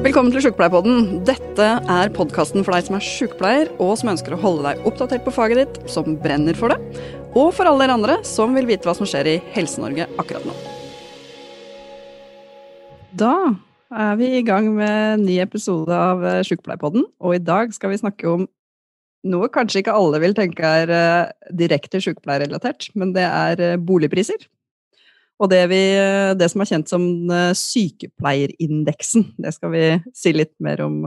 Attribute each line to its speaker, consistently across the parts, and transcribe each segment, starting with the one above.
Speaker 1: Velkommen til Sjukepleierpodden. Dette er podkasten for deg som er sjukepleier, og som ønsker å holde deg oppdatert på faget ditt, som brenner for det, og for alle dere andre som vil vite hva som skjer i Helse-Norge akkurat nå. Da er vi i gang med en ny episode av eh, Sjukepleierpodden, og i dag skal vi snakke om noe kanskje ikke alle vil tenke er eh, direkte sjukepleierrelatert, men det er eh, boligpriser. Og det, vi, det, som er kjent som sykepleierindeksen. Det skal vi si litt mer om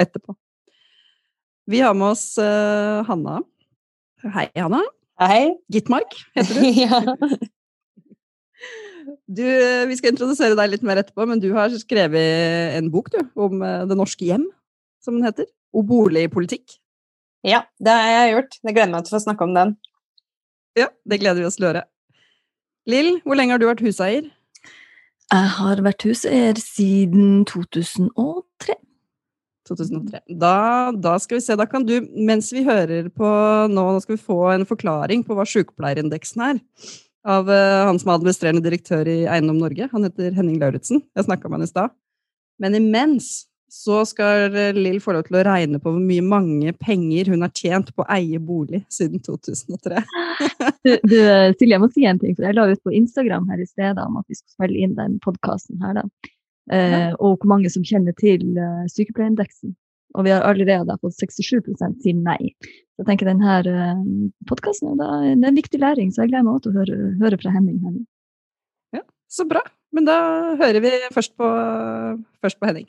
Speaker 1: etterpå. Vi har med oss Hanna. Hei, Hanna.
Speaker 2: Hei.
Speaker 1: Gitmark heter du. ja. Du, vi skal introdusere deg litt mer etterpå, men du har skrevet en bok du, om Det norske hjem, som den heter. Og boligpolitikk.
Speaker 2: Ja, det har jeg gjort. Jeg gleder meg til å få snakke om den.
Speaker 1: Ja, det gleder vi oss til å høre. Lill, hvor lenge har du vært huseier?
Speaker 3: Jeg har vært huseier siden 2003.
Speaker 1: 2003. Da, da, skal vi se, da kan du, mens vi hører på nå, nå skal vi få en forklaring på hva sykepleierindeksen er. Av uh, han som er administrerende direktør i Eiendom Norge. Han heter Henning Lauritzen. Jeg snakka med han i stad. Men imens så skal Lill få lov til å regne på hvor mye mange penger hun har tjent på å eie bolig siden 2003.
Speaker 3: du, du, Silje, jeg må si en ting. for Jeg la ut på Instagram her i stedet om at vi skulle spille inn den podkasten her. da. Eh, og hvor mange som kjenner til uh, sykepleierindeksen. Og vi har allerede fått 67% sier nei. Så jeg tenker denne uh, podkasten er en viktig læring, så jeg gleder meg til å høre, høre fra Henning. her.
Speaker 1: Ja, Så bra. Men da hører vi først på, først på Henning.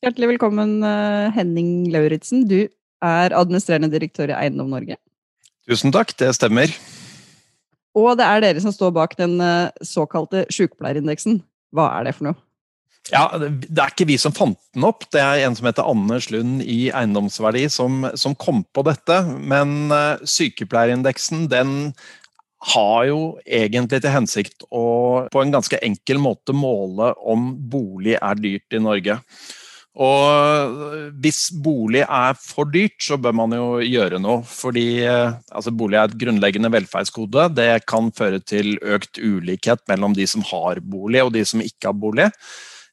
Speaker 1: Hjertelig velkommen, eh, Henning Lauritzen. Du er administrerende direktør i Eiendom Norge.
Speaker 4: Tusen takk, det stemmer.
Speaker 1: Og det er dere som står bak den eh, såkalte sykepleierindeksen. Hva er det for noe?
Speaker 4: Ja, Det er ikke vi som fant den opp, det er en som heter Anders Lund i Eiendomsverdi som, som kom på dette. Men uh, sykepleierindeksen den har jo egentlig til hensikt å på en ganske enkel måte måle om bolig er dyrt i Norge. Og hvis bolig er for dyrt, så bør man jo gjøre noe. Fordi altså, bolig er et grunnleggende velferdsgode. Det kan føre til økt ulikhet mellom de som har bolig og de som ikke har bolig.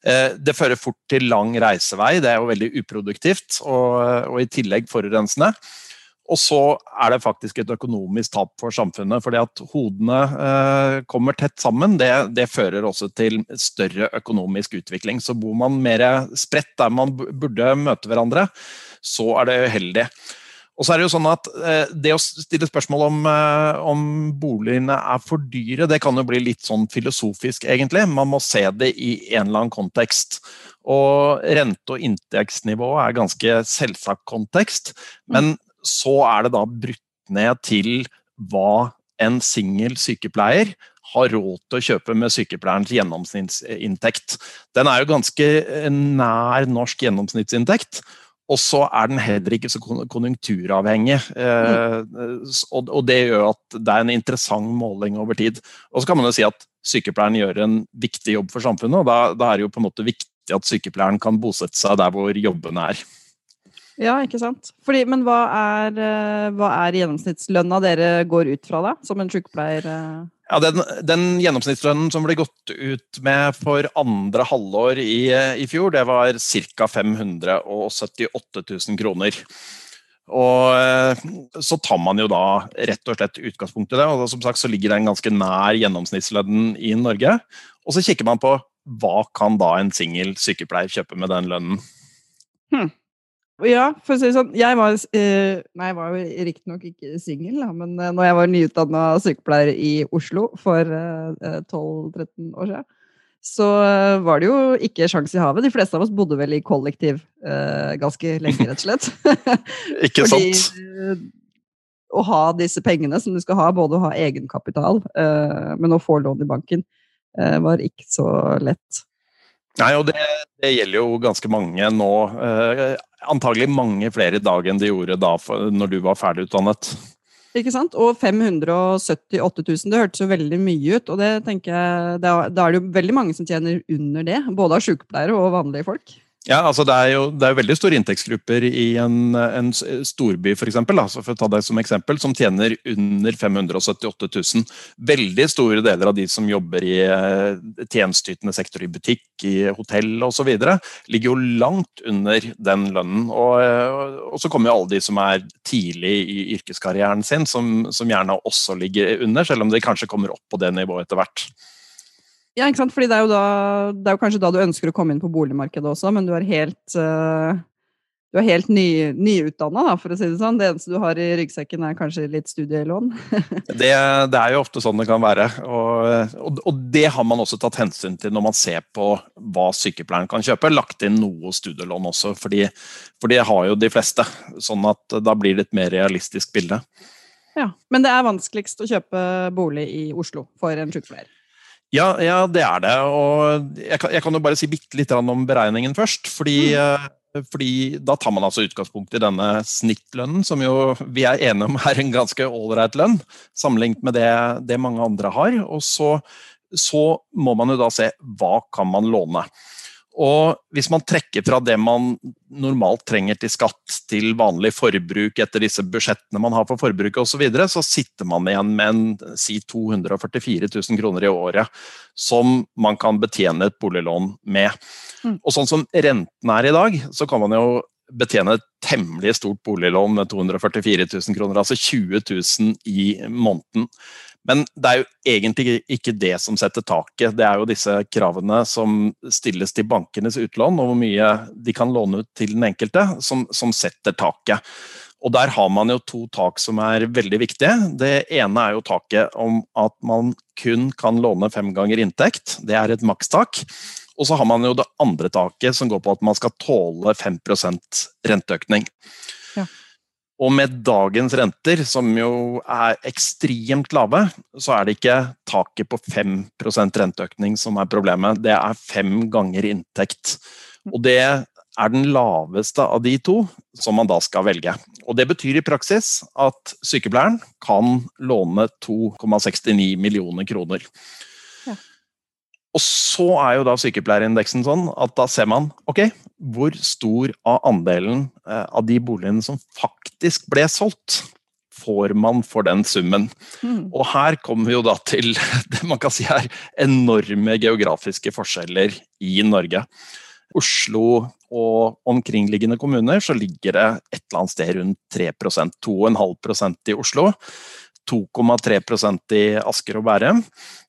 Speaker 4: Eh, det fører fort til lang reisevei, det er jo veldig uproduktivt og, og i tillegg forurensende. Og så er det faktisk et økonomisk tap for samfunnet. fordi at hodene eh, kommer tett sammen, det, det, fører også til større økonomisk utvikling. Så bor man mer spredt der man burde møte hverandre, så er det uheldig. Og så er Det jo sånn at eh, det å stille spørsmål om, eh, om, boligene er for dyre, det kan jo bli litt sånn filosofisk, egentlig. Man må se det i en eller annen kontekst. Og rente- og inntektsnivå er ganske selvsagt kontekst. Men så er det da brutt ned til hva en singel sykepleier har råd til å kjøpe med sykepleierens gjennomsnittsinntekt. Den er jo ganske nær norsk gjennomsnittsinntekt. Og så er den heller ikke så konjunkturavhengig. Mm. og det gjør at det er en interessant måling over tid. Og så kan man jo si at sykepleieren gjør en viktig jobb for samfunnet, og da, da er det jo på en måte viktig at sykepleieren kan bosette seg der hvor jobbene er.
Speaker 1: Ja, ikke sant. Fordi, men hva er, eh, hva er, gjennomsnittslønna dere går ut fra, da, som en sykepleier? Eh?
Speaker 4: Ja, den, den, gjennomsnittslønnen som ble gått ut med for andre halvår i, i fjor, det var ca. 578 000 kroner. Og eh, så tar man jo da rett og slett utgangspunkt i det. og Som sagt så ligger den ganske nær gjennomsnittslønnen i Norge. Og så kikker man på hva kan da en singel sykepleier kjøpe med den lønnen.
Speaker 1: Hmm. Ja, for å si det sånn. Jeg var, eh, nei, jeg var jo riktignok ikke singel, men eh, når jeg var nyutdanna sykepleier i Oslo for eh, 12-13 år siden, så eh, var det jo ikke sjans i havet. De fleste av oss bodde vel i kollektiv eh, ganske lenge, rett og slett.
Speaker 4: ikke Fordi, sant?
Speaker 1: Eh, å ha disse pengene som du skal ha, både å ha egenkapital, men å få lån i banken, var ikke så lett.
Speaker 4: Nei, og det, det, gjelder jo ganske mange nå. Eh, antagelig mange flere i dag enn de gjorde da for, når du var ferdigutdannet.
Speaker 1: Ikke sant? Og 578 000, det hørtes jo veldig mye ut. Og det tenker jeg, da er det jo veldig mange som tjener under det. Både av sykepleiere og vanlige folk.
Speaker 4: Ja, altså det er jo, det er veldig store inntektsgrupper i en, en storby for, eksempel, altså for å ta deg som eksempel, som tjener under 578 000. Veldig store deler av de som jobber i eh, tjenesteytende sektor i butikk, i hotell osv., ligger jo langt under den lønnen. Og, eh, og, så kommer jo alle de som er tidlig i yrkeskarrieren sin, som, som gjerne også ligger under, selv om de kanskje kommer opp på det nivået etter hvert.
Speaker 1: Ja, ikke sant? Fordi det er, jo da, det er jo kanskje da du ønsker å komme inn på boligmarkedet også, men du er helt, uh, du er helt ny, nyutdanna, for å si det sånn. Det eneste du har i ryggsekken, er kanskje litt studielån.
Speaker 4: det, det, er jo ofte sånn det kan være. Og, og, og, det har man også tatt hensyn til når man ser på hva sykepleieren kan kjøpe. Lagt inn noe studielån også, fordi, for det har jo de fleste. Sånn at da blir det et mer realistisk bilde.
Speaker 1: Ja, Men det er vanskeligst å kjøpe bolig i Oslo for en sykepleier?
Speaker 4: Ja, ja, det er det. Og jeg kan, jeg kan jo bare si bitte litt om beregningen først. Fordi, mm. Eh, fordi, da tar man altså utgangspunkt i denne snittlønnen, som jo vi er enige om er en ganske ålreit lønn, sammenlignet med det, det, mange andre har. Og så, så må man jo da se hva kan man låne. Og hvis man trekker fra det man normalt trenger til skatt til vanlig forbruk etter disse budsjettene man har for forbruket osv., så, videre, så sitter man igjen med en si 244 000 kroner i året som man kan betjene et boliglån med. Mm. Og sånn som renten er i dag, så kan man jo betjene et temmelig stort boliglån med 244 000 kroner, altså 20 000 i måneden. Men det er jo egentlig ikke det som setter taket. Det er jo disse kravene som stilles til bankenes utlån, og hvor mye de kan låne ut til den enkelte, som, som setter taket. Og der har man jo to tak som er veldig viktige. Det ene er jo taket om at man kun kan låne fem ganger inntekt. Det er et makstak. Og så har man jo det andre taket som går på at man skal tåle 5 renteøkning. Ja. Og med dagens renter, som jo er ekstremt lave, så er det ikke taket på 5% renteøkning som er problemet. Det er fem ganger inntekt. Og det er den laveste av de to som man da skal velge. Og Det betyr i praksis at sykepleieren kan låne 2,69 millioner kroner. Og så er jo da sykepleierindeksen sånn at da ser man ok, hvor stor av andelen eh, av de boligene som faktisk ble solgt, får man for den summen. Mm. Og her kommer vi jo da til det man kan si er enorme geografiske forskjeller i Norge. Oslo og omkringliggende kommuner så ligger det et eller annet sted rundt 3% 2,5% i Oslo. 2,3% i Asker og Bærum.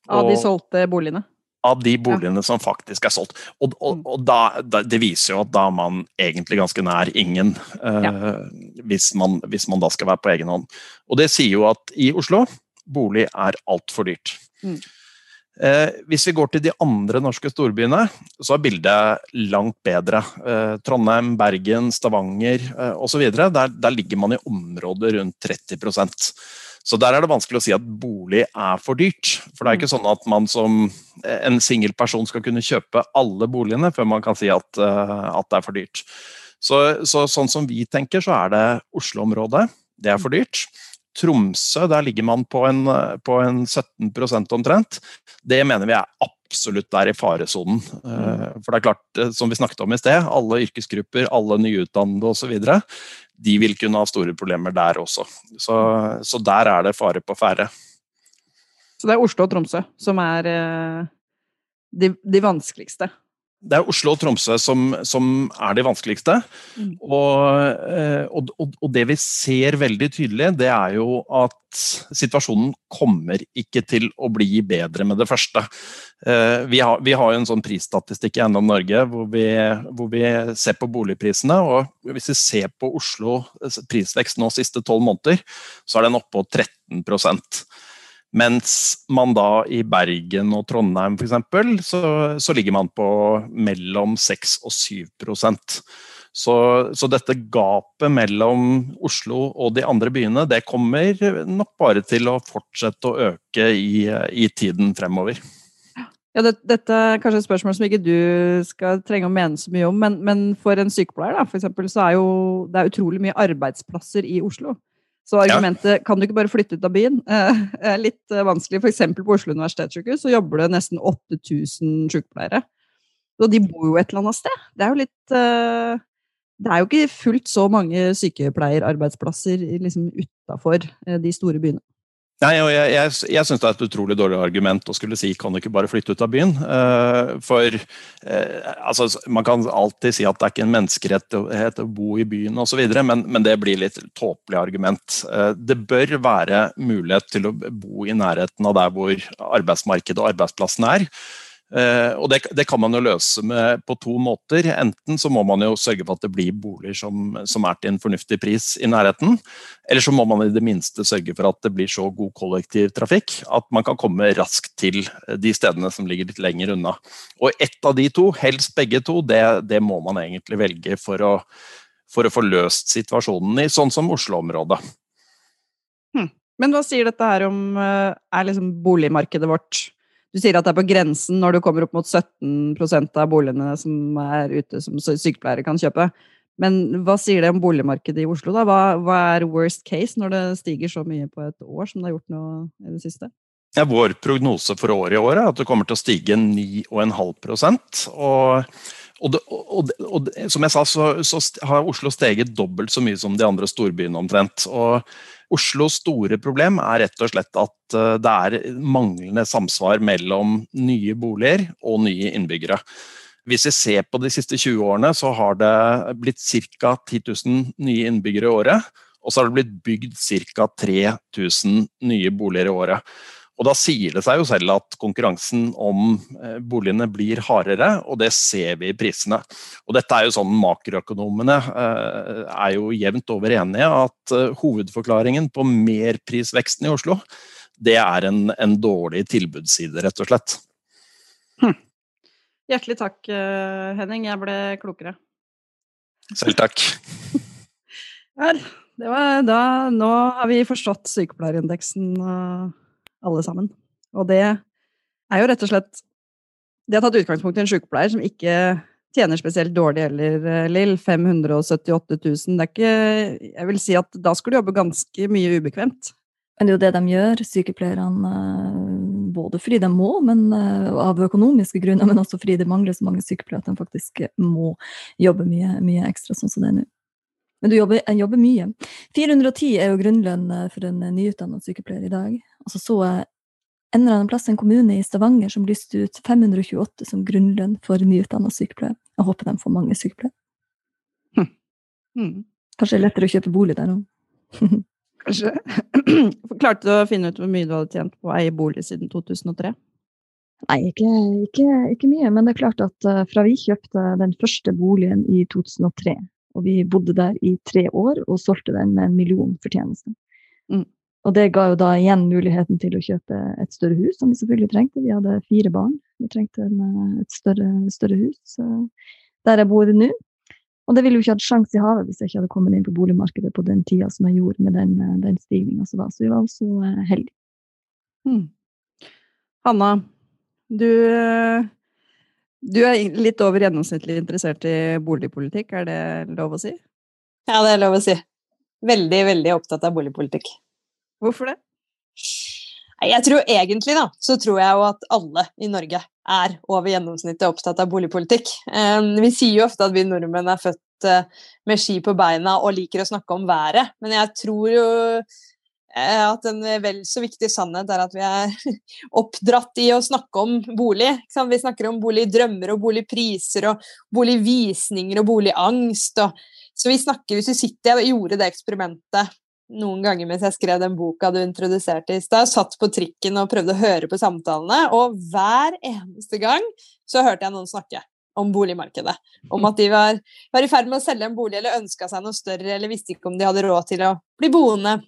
Speaker 1: Av de solgte boligene?
Speaker 4: Av de boligene som faktisk er solgt. Og, og, mm. og da, da, det viser jo at da er man egentlig ganske nær ingen, eh, ja. hvis, man, hvis, man, da skal være på egen hånd. Og det sier jo at i Oslo bolig er altfor dyrt. Mm. Eh, hvis vi går til de andre norske storbyene, så er bildet langt bedre. Eh, Trondheim, Bergen, Stavanger eh, osv. Der, der ligger man i områder rundt 30 så der er det vanskelig å si at bolig er for dyrt. For det er ikke mm. sånn at man som en singel person skal kunne kjøpe alle boligene før man kan si at, uh, at det er for dyrt. Så, så, sånn som vi tenker, så er det Oslo-området. Det er for dyrt. Tromsø, der ligger man på en, på en 17% omtrent. Det mener vi er absolutt der i faresonen. Uh, for det er klart, eh, som vi snakket om i sted, alle yrkesgrupper, alle nyutdannede osv de vil kunne ha store problemer der også. Så, så der er det fare på ferde.
Speaker 1: Så det er Oslo og Tromsø som er eh, de, de vanskeligste?
Speaker 4: Det er Oslo og Tromsø som, som er de vanskeligste. Mm. Og, eh, og, og, det vi ser veldig tydelig, det er jo at situasjonen kommer ikke til å bli bedre med det første. Eh, vi har, vi har jo en sånn prisstatistikk i Eiendom Norge hvor vi, hvor vi, ser på boligprisene. og Hvis vi ser på Oslo prisvekst nå siste tolv måneder, så er den oppe på 13 mens man da i Bergen og Trondheim f.eks. Så, så ligger man på mellom 6 og 7% så, så dette gapet mellom Oslo og de andre byene, det kommer nok bare til å fortsette å øke i, i tiden fremover.
Speaker 1: Ja, det, dette er kanskje et spørsmål som ikke du skal trenge å mene så mye om, men, men for en sykepleier da, for eksempel, så er jo det er utrolig mye arbeidsplasser i Oslo. Så argumentet ja. kan du ikke bare flytte ut av byen eh, er litt eh, vanskelig. F.eks. på Oslo universitetssykehus så jobber det nesten 8000 sykepleiere. Og de bor jo et eller annet sted. Det er jo litt uh, Det er jo ikke fullt så mange sykepleierarbeidsplasser liksom, utafor de store byene.
Speaker 4: Nei, jeg, jeg, jeg syns det er et utrolig dårlig argument å skulle si kan du ikke bare flytte ut av byen. Uh, for uh, altså, Man kan alltid si at det er ikke en menneskerett å bo i byen osv., men, men det blir litt tåpelig argument. Uh, det bør være mulighet til å bo i nærheten av der hvor arbeidsmarkedet og arbeidsplassen er. Uh, og det, det, kan man jo løse med, på to måter. Enten så må man jo sørge for at det blir boliger som, som, er til en fornuftig pris i nærheten. Eller så må man i det minste sørge for at det blir så god kollektivtrafikk at man kan komme raskt til de stedene som ligger litt lenger unna. Og ett av de to, helst begge to, det, det må man egentlig velge for å, for å, få løst situasjonen i sånn som Oslo-området.
Speaker 1: Hm. Men hva sier dette her om eh, Er liksom boligmarkedet vårt du sier at det er på grensen når du kommer opp mot 17% av boligene som er ute som sykepleiere kan kjøpe. Men hva sier det om boligmarkedet i Oslo? da? Hva, hva, er worst case når det stiger så mye på et år som det har gjort nå i det siste?
Speaker 4: Ja, vår prognose for året i år er at det kommer til å stige 9,5% og og, det, og, og, som jeg sa, så, så, har Oslo steget dobbelt så mye som de andre storbyene omtrent. Og Oslos store problem er rett og slett at eh, det er manglende samsvar mellom nye boliger og nye innbyggere. Hvis vi ser på de siste 20 årene, så har det blitt ca. 10 000 nye innbyggere i året. Og så har det blitt bygd ca. 3000 nye boliger i året. Og Da sier det seg jo selv at konkurransen om eh, boligene blir hardere, og det ser vi i prisene. Og dette er jo sånn Makroøkonomene eh, er jo jevnt over enige at eh, hovedforklaringen på merprisveksten i Oslo, det er en, en dårlig tilbudsside, rett og slett.
Speaker 1: Hm. Hjertelig takk, Henning. Jeg ble klokere.
Speaker 4: Selv takk.
Speaker 1: Her. Det var da, nå har vi forstått sykepleierindeksen alle sammen. Og det er jo rett og slett De har tatt utgangspunkt i en sykepleier som ikke tjener spesielt dårlig heller, eh, Lill. 578 000. Det er ikke Jeg vil si at da skulle du jobbe ganske mye ubekvemt.
Speaker 3: Men det er jo det de gjør, sykepleierne. Eh, både fordi de må, men eh, av økonomiske grunner, men også fordi det mangler så mange sykepleiere at de faktisk må jobbe mye, mye ekstra, sånn som det er nå. Men du jobber, jobber, mye. 410 er jo grunnlønn for en nyutdannet sykepleier i dag. Og så så jeg en eller annen plass en kommune i Stavanger som lyste ut 528 som grunnlønn for nyutdanna sykepleier. Jeg håper de får mange sykepleiere. Hm. hm. Kanskje det er lettere å kjøpe bolig der nå.
Speaker 1: Kanskje. Klarte du å finne ut hvor mye du hadde tjent på å eie bolig siden 2003?
Speaker 3: Nei, ikke, ikke, ikke, mye, men det er klart at fra vi kjøpte den første boligen i 2003, og vi bodde der i tre år og solgte den med en million fortjeneste, mm. Og det ga jo da igjen muligheten til å kjøpe et større hus, som vi selvfølgelig trengte. Vi hadde fire barn. Vi trengte en, eh, et større, større hus der jeg bor nå. Og det ville jo ikke hatt sjanse i havet hvis jeg ikke hadde kommet inn på boligmarkedet på den tida som jeg gjorde med den, eh, den stigninga som var. Så vi var også eh, heldige.
Speaker 1: Mm. Hanna, du, du er litt over gjennomsnittlig interessert i boligpolitikk, er det lov å si?
Speaker 2: Ja, det er lov å si. Veldig, veldig opptatt av boligpolitikk.
Speaker 1: Hvorfor det?
Speaker 2: Jeg tror egentlig da, så tror jeg jo at alle i Norge er over gjennomsnittet opptatt av boligpolitikk. Vi sier jo ofte at vi nordmenn er født eh, med ski på beina og liker å snakke om været, men jeg tror jo eh, at en vel så viktig sannhet er at vi er oppdratt i å snakke om bolig. Vi snakker om boligdrømmer og boligpriser og boligvisninger og boligangst. Så vi snakker, hvis vi sitter og gjorde det eksperimentet noen ganger mens jeg skrev den boka du introduserte i stad, satt på trikken og prøvde å høre på samtalene, og hver eneste gang så hørte jeg noen snakke om boligmarkedet. Om at de var, var i ferd med å selge en bolig eller ønska seg noe større, eller visste ikke om de hadde råd til å bli boende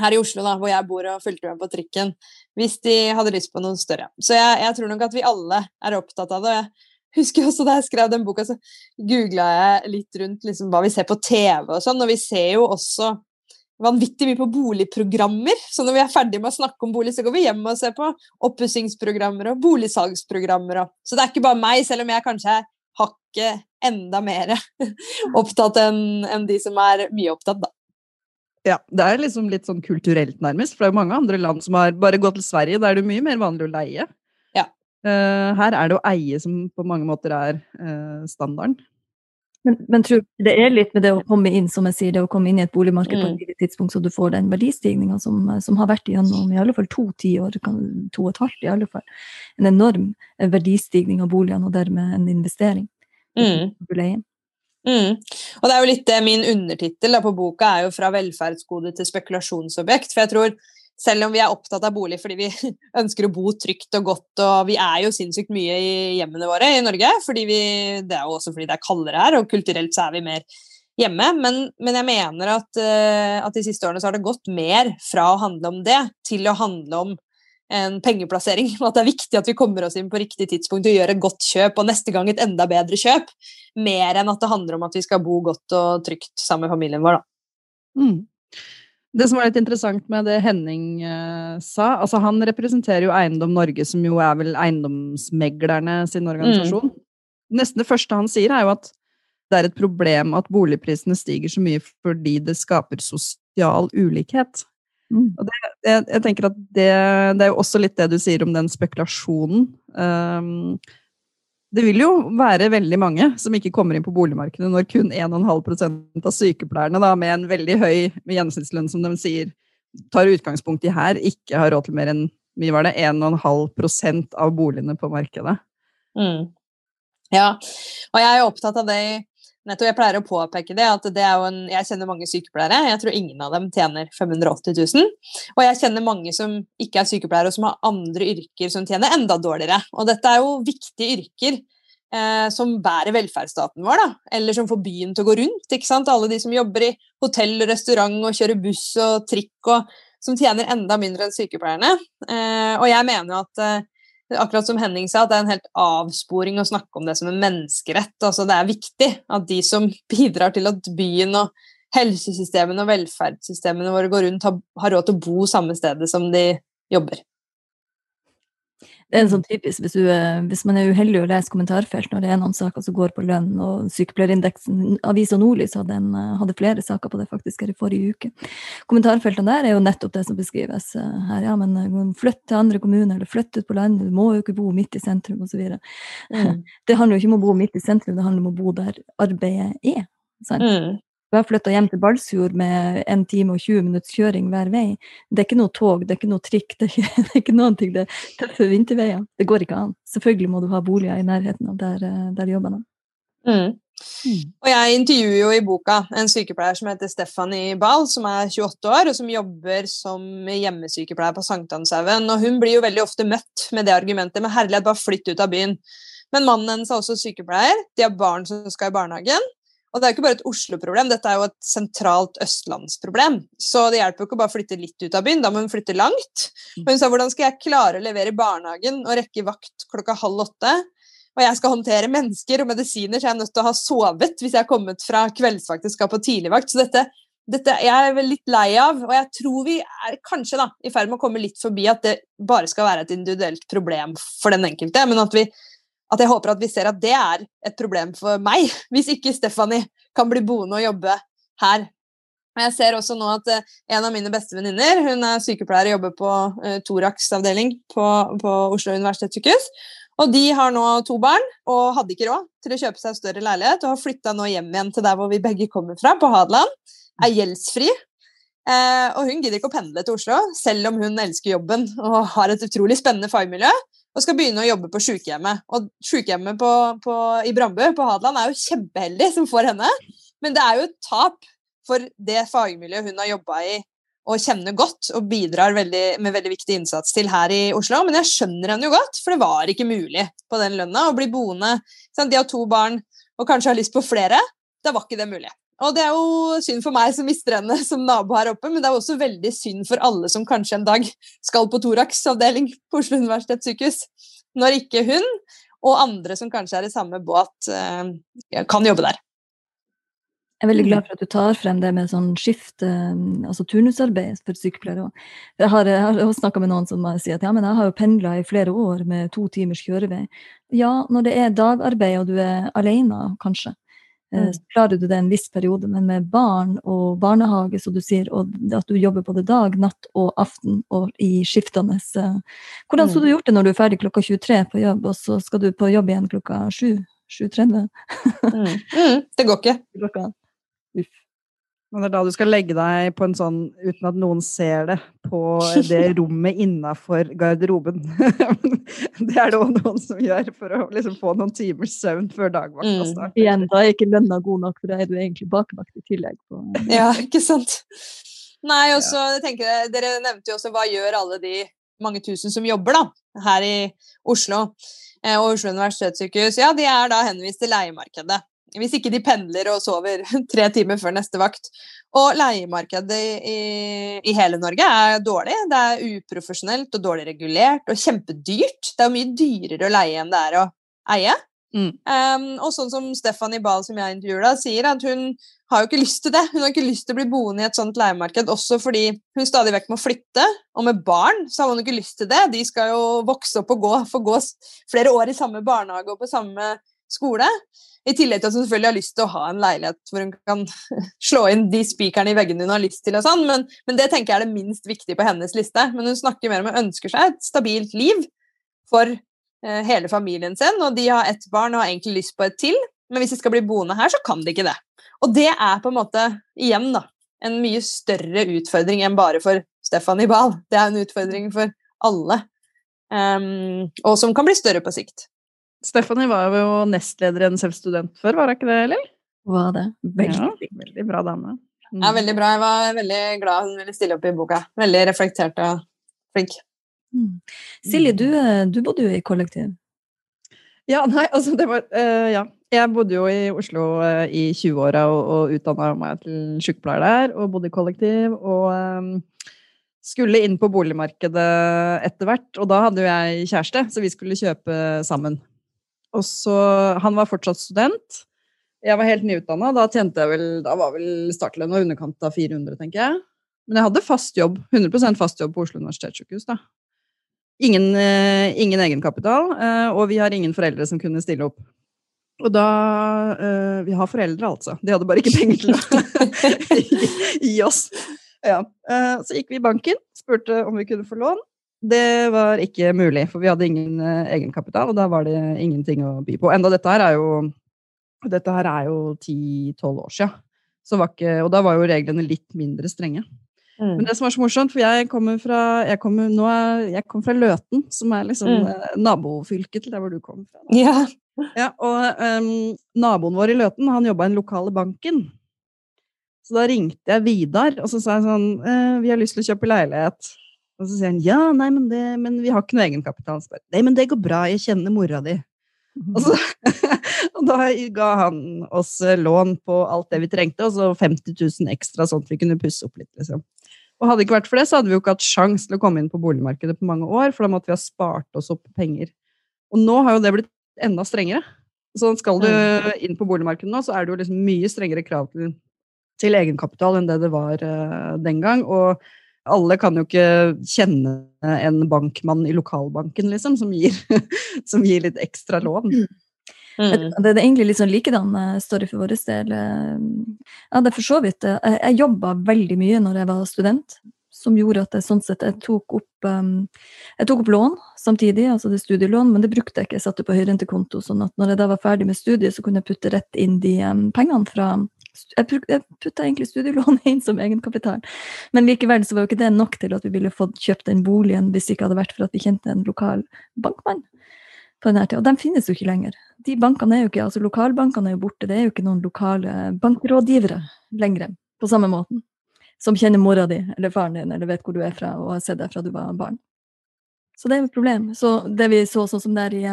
Speaker 2: her i Oslo, da, hvor jeg bor og fulgte med på trikken, hvis de hadde lyst på noe større. Så jeg, jeg tror nok at vi alle er opptatt av det. Jeg husker også Da jeg skrev den boka, så googla jeg litt rundt liksom, hva vi ser på TV og sånn, og vi ser jo også vanvittig mye på boligprogrammer. Så når vi er ferdig med å snakke om bolig, så går vi hjem og ser på oppussingsprogrammer og boligsalgsprogrammer. Og. Så det er ikke bare meg, selv om jeg kanskje er hakket enda mer opptatt enn en de som er mye opptatt, da.
Speaker 1: Ja, det er liksom litt sånn kulturelt, nærmest. For det er jo mange andre land som har bare gått til Sverige, der er det mye mer vanlig å leie.
Speaker 2: Ja.
Speaker 1: Uh, her er det å eie som på mange måter er uh, standarden.
Speaker 3: Men, men tror du det er litt med det å komme inn som jeg sier, det å komme inn i et boligmarked på et
Speaker 2: Mm.
Speaker 3: tidlig tidspunkt, så du får den verdistigninga som, som har vært gjennom i alle fall to tiår, kan- to og et halvt i alle fall. En enorm verdistigning av boligene, og dermed en investering.
Speaker 2: Mm. Mm. Og det er jo litt det min undertittel på boka er jo 'Fra velferdsgode til spekulasjonsobjekt'. For jeg tror selv om vi er opptatt av bolig fordi vi ønsker å bo trygt og godt, og vi er jo sinnssykt mye i hjemmene våre i Norge, fordi vi, det er jo også fordi det er kaldere her, og kulturelt så er vi mer hjemme. Men, men jeg mener at, uh, at de siste årene så har det gått mer fra å handle om det, til å handle om en pengeplassering. Og at det er viktig at vi kommer oss inn på riktig tidspunkt og gjør et godt kjøp, og neste gang et enda bedre kjøp. Mer enn at det handler om at vi skal bo godt og trygt sammen med familien vår, da.
Speaker 1: Mm. Det som var litt interessant med det Henning uh, sa altså Han representerer jo Eiendom Norge, som jo er vel eiendomsmeglerne sin organisasjon. Nesten det første han sier, er jo at det er et problem at boligprisene stiger så mye fordi det skaper sosial ulikhet.
Speaker 3: Mm.
Speaker 1: Jeg, jeg tenker at det, det er jo også litt det du sier om den spekulasjonen. Um, det vil jo være veldig mange som ikke kommer inn på boligmarkedet når kun 1,5% av sykepleierne da, med en veldig høy gjennomsnittslønn, som de sier, tar utgangspunkt i her, ikke har råd til mer enn mye var det, 1,5% av boligene på markedet.
Speaker 2: Mm. Ja, og jeg er jo opptatt av det i Nettopp, jeg pleier å påpeke det, at det en, jeg kjenner mange sykepleiere. Jeg tror ingen av dem tjener 580 000. Og jeg kjenner mange som ikke er sykepleiere, og som har andre yrker som tjener enda dårligere. Og dette er jo viktige yrker eh, som bærer velferdsstaten vår, da. Eller som får byen til å gå rundt. ikke sant? Alle de som jobber i hotell og restaurant og kjører buss og trikk, og som tjener enda mindre enn sykepleierne. Eh, og jeg mener jo at eh, akkurat som Henning sa, at det er en helt avsporing å snakke om det som en menneskerett. Altså, det er viktig at de som bidrar til at byen og helsesystemene og velferdssystemene våre går rundt, har, har råd til å bo samme stedet som de jobber.
Speaker 3: Det er en sånn typisk, hvis, du, eh, hvis man er uheldig å lese kommentarfelt når det er noen saker som går på lønn, og sykepleierindeksen Avisa Nordlys hadde, en, eh, hadde flere saker på det faktisk her i forrige uke. Kommentarfeltene der er jo nettopp det som beskrives eh, her. Ja, men flytt til andre kommuner, eller flytt ut på landet, du må jo ikke bo midt i sentrum, osv.
Speaker 2: Mm.
Speaker 3: Det handler jo ikke om å bo midt i sentrum, det handler om å bo der arbeidet er. Sant?
Speaker 2: Mm.
Speaker 3: Vi har flytta hjem til Balsfjord med 1 time og 20 minutts kjøring hver vei. Det er ikke noe tog, det er ikke noe trikk, det er ikke, det er ikke noen ting. Det er tøffe vinterveier. Det går ikke an. Selvfølgelig må du ha boliger i nærheten av der, eh, der jobben er.
Speaker 2: Mm. Og jeg intervjuer jo i boka en sykepleier som heter Stephanie Bahl, som er 28 år, og som jobber som hjemmesykepleier på Sankthanshaugen. Og hun blir jo veldig ofte møtt med det argumentet med herlighet, bare flytt ut av byen. Men mannen hennes er også sykepleier, de har barn som skal i barnehagen. Og det er jo ikke bare et Oslo-problem, dette er jo et sentralt østlandsproblem. Så det hjelper jo ikke å bare flytte litt ut av byen, da må hun flytte langt. Og hun sa hvordan skal jeg klare å levere i barnehagen og rekke vakt klokka halv åtte? Og jeg skal håndtere mennesker og medisiner, så jeg er nødt til å ha sovet hvis jeg har kommet fra kveldsvakt og skal på tidligvakt. Så dette, dette jeg er vel litt lei av, og jeg tror vi er kanskje da, i ferd med å komme litt forbi at det bare skal være et individuelt problem for den enkelte, men at vi at jeg håper at vi ser at det er et problem for meg, hvis ikke Stephanie kan bli boende og jobbe her. Og jeg ser også nå at uh, en av mine beste venninner hun er sykepleier og jobber på uh, Thorax avdeling på, på Oslo universitetssykehus. Og de har nå to barn og hadde ikke råd til å kjøpe seg større leilighet og har flytta nå hjem igjen til der hvor vi begge kommer fra, på Hadeland. Er gjeldsfri. Eh, og hun gidder ikke å pendle til Oslo, selv om hun elsker jobben og har et utrolig spennende fagmiljø og skal begynne å jobbe på sykehjemmet. Og sykehjemmet på, på, i Brandbu på Hadeland er jo kjempeheldig som får henne, men det er jo et tap for det fagmiljøet hun har jobba i og kjenner godt og bidrar veldig, med veldig viktig innsats til her i Oslo. Men jeg skjønner henne jo godt, for det var ikke mulig på den lønna å bli boende. De har to barn og kanskje har lyst på flere. Da var ikke det mulig. Og det er jo synd for meg som mister henne som nabo her oppe, men det er også veldig synd for alle som kanskje en dag skal på Thorax avdeling på Oslo universitetssykehus, når ikke hun og andre som kanskje er i samme båt, eh, kan jobbe der.
Speaker 3: Jeg er veldig glad for at du tar frem det med sånn skift, altså turnusarbeid for sykepleiere. Jeg har, jeg har snakka med noen som sier at ja, men jeg har jo pendla i flere år med to timers kjørevei. Ja, når det er dagarbeid og du er alene, kanskje. Eh,
Speaker 1: Mm.
Speaker 3: Så klarer du det en viss periode, men med barn og barnehage, som du sier, og at du jobber både dag, natt og aften og i skiftende eh, Hvordan skulle du gjort det når du er ferdig klokka 23 på jobb, og så skal du på jobb igjen klokka 7? 7.30?
Speaker 2: Mm. Mm, det går ikke.
Speaker 3: Klokka. Uff.
Speaker 1: Men det er da du skal legge deg på en sånn, uten at noen ser det, på det rommet innafor garderoben. det er det òg noen som gjør for å liksom få noen timers søvn før dagvakta
Speaker 2: Mm.
Speaker 1: starter.
Speaker 3: Igjen, da er ikke lønna god nok, for da er du egentlig bakvakt i tillegg. På,
Speaker 2: Ja, ikke sant? Nei, og så tenker jeg, Dere nevnte jo også hva gjør alle de mange tusen som jobber da, her i Oslo eh, og Oslo universitetssykehus. Ja, de er da henvist til leiemarkedet. Hvis ikke de pendler og sover tre timer før neste vakt. Og leiemarkedet i, i hele Norge er dårlig. Det er uprofesjonelt og dårlig regulert og kjempedyrt. Det er mye dyrere å leie enn det er å eie.
Speaker 1: Mm.
Speaker 2: Um, og sånn som Stephanie Bahl, som jeg intervjuer da, sier at hun har jo ikke lyst til det. Hun har ikke lyst til å bli boende i et sånt leiemarked, også fordi hun stadig vekk må flytte. Og med barn så har hun ikke lyst til det. De skal jo vokse opp og gå, få gå flere år i samme barnehage og på samme skole. I tillegg til at hun selvfølgelig har lyst til å ha en leilighet hvor hun kan slå inn de spikerne i veggene hun har lyst til. og sånn, men, men det tenker jeg er det minst viktige på hennes liste. Men hun snakker mer om hun ønsker seg et stabilt liv for eh, hele familien sin, og de har ett barn og har egentlig lyst på et til. Men hvis de skal bli boende her, så kan de ikke det. Og det er på en måte, igjen, da, en mye større utfordring enn bare for Stephanie Bahl. Det er en utfordring for alle, um, og som kan bli større på sikt.
Speaker 1: Stephanie var jo nestleder i NSF Student før, var hun ikke det, eller?
Speaker 3: Var det? Veldig.
Speaker 1: Ja, veldig bra dame. Mm.
Speaker 2: Ja, veldig bra. Jeg var veldig glad hun ville stille opp i boka. Veldig reflektert og flink.
Speaker 3: Mm. Silje, du, eh, du bodde jo i kollektiv.
Speaker 1: Ja, nei, altså det var uh, Ja. Jeg bodde jo i Oslo uh, i 20-åra og, og utdanna meg til sykepleier der, og bodde i kollektiv. Og Um, skulle inn på boligmarkedet etter hvert. Og da hadde jo jeg kjæreste, så vi skulle kjøpe sammen. Og så Han var fortsatt student. Jeg var helt nyutdanna. Da tjente jeg vel Da var vel startlønna i underkant av 400, tenker jeg. Men jeg hadde fast jobb. 100% fast jobb på Oslo universitetssykehus, da. Ingen, eh, ingen egenkapital, eh, og vi har ingen foreldre som kunne stille opp. Og da eh, Vi har foreldre, altså. De hadde bare ikke penger til å gi, oss. Ja. eh, så gikk vi i banken, spurte om vi kunne få lån. Det var ikke mulig, for vi hadde ingen eh, egenkapital, og da var det ingenting å by på. Enda dette her er jo dette her er jo 10-12 år ikke, og da var jo reglene litt mindre strenge. Men det som var så morsomt, for jeg kommer fra, jeg kommer, er, jeg kommer fra Løten, som er liksom
Speaker 2: Mm.
Speaker 1: eh, nabofylket til der hvor du kommer fra.
Speaker 2: Ja.
Speaker 1: Ja, og um, naboen vår i Løten, han jobba i den lokale banken. Så da ringte jeg Vidar, og så sa jeg sånn eh, 'Vi har lyst til å kjøpe leilighet'. Og så sier han 'Ja, nei, men, det, men vi har ikke noe egenkapital'. Så bare, Nei, men det går bra, jeg kjenner mora di. Og, så, og da ga han oss eh, lån på alt det vi trengte, og så 50 000 ekstra, sånn at vi kunne pusse opp litt. liksom. Og hadde det ikke vært for det, så hadde vi jo ikke hatt sjans til å komme inn på boligmarkedet på mange år, for da måtte vi ha spart oss opp penger. Og nå har jo det blitt enda strengere. Så skal du inn på boligmarkedet nå, så er det jo liksom mye strengere krav til, til egenkapital enn det det var uh, den gang. Og alle kan jo ikke kjenne en bankmann i lokalbanken, liksom, som gir, som gir litt ekstra lån.
Speaker 2: Mm.
Speaker 3: Det er egentlig litt sånn likedan eh, story for vår del. eh, Ja, det er for så vidt. eh, Jeg, jeg jobba veldig mye når jeg var student, som gjorde at jeg sånn sett jeg tok opp, jeg tok opp lån samtidig, altså det er studielån, men det brukte jeg ikke. Jeg satte på høyrentekonto, sånn at når jeg da var ferdig med studiet, så kunne jeg putte rett inn de pengene fra jeg, jeg putta egentlig studielånet inn som egenkapital, men likevel så var jo ikke det nok til at vi ville fått kjøpt den boligen hvis det ikke hadde vært for at vi kjente en lokal bankmann på denne tiden. Og de finnes jo ikke lenger. De bankene er jo ikke, altså Lokalbankene er jo borte. Det er jo ikke noen lokale bankrådgivere lenger på samme måten. Som kjenner mora di eller faren din eller vet hvor du er fra og har sett deg fra du var barn. Så det er jo et problem. Så det vi så sånn som der i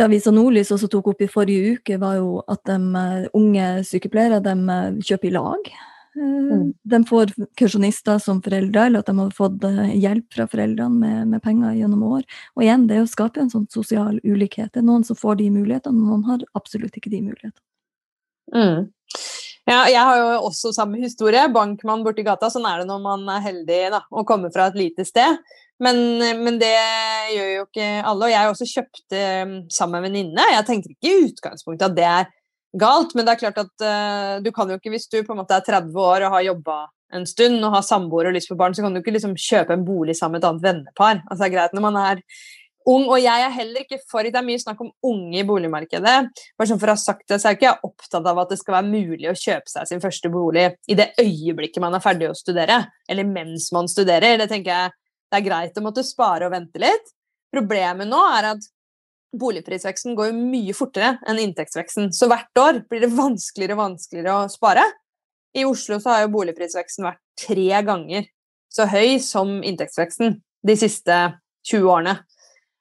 Speaker 3: det Avisa Nordlys også tok opp i forrige uke, var jo at de eh, unge sykepleiere de eh, kjøper i lag. Eh, De får kursjonister som foreldre, eller at de har fått hjelp fra foreldrene med, med penger gjennom år. Og igjen, det er å skape en sånn sosial ulikhet. Det er noen som får de mulighetene, noen har absolutt ikke de mulighetene.
Speaker 2: Mm. Ja, jeg har jo også samme historie. Bankmann borti gata. Sånn er det når man er heldig da, og kommer fra et lite sted. Men, men det gjør jo ikke alle. Og jeg også kjøpt eh, sammen med en venninne. Jeg tenker ikke i utgangspunktet at det er galt. Men det er klart at uh, du kan jo ikke, hvis du på en måte er 30 år og har jobba en stund og har samboer og lyst på barn, så kan du ikke liksom kjøpe en bolig sammen med et annet vennepar. Altså det er greit når man er ung, og jeg er heller ikke for Det er mye snakk om unge i boligmarkedet. Bare sånn for å ha sagt det, så er jeg ikke opptatt av at det skal være mulig å kjøpe seg sin første bolig i det øyeblikket man er ferdig å studere, eller mens man studerer. Det tenker jeg det er greit å måtte spare og vente litt. Problemet nå er at boligprisveksten går mye fortere enn inntektsveksten. Så hvert år blir det vanskeligere og vanskeligere å spare. I Oslo så har jo boligprisveksten vært tre ganger så høy som inntektsveksten de siste 20 årene.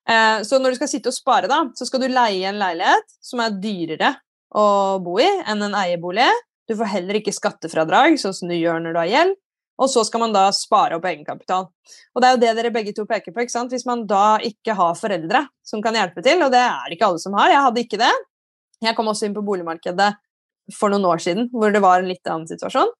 Speaker 2: Eh, så når du skal sitte og spare, da, så skal du leie en leilighet som er dyrere å bo i enn en eierbolig. Du får heller ikke skattefradrag, sånn som du gjør når du har gjeld. Og så skal man da spare opp egenkapital. Og det er jo det dere begge to peker på. ikke sant? Hvis man da ikke har foreldre som kan hjelpe til, og det er ikke alle som har, jeg hadde ikke det. Jeg kom også inn på boligmarkedet for noen år siden hvor det var en litt annen situasjon.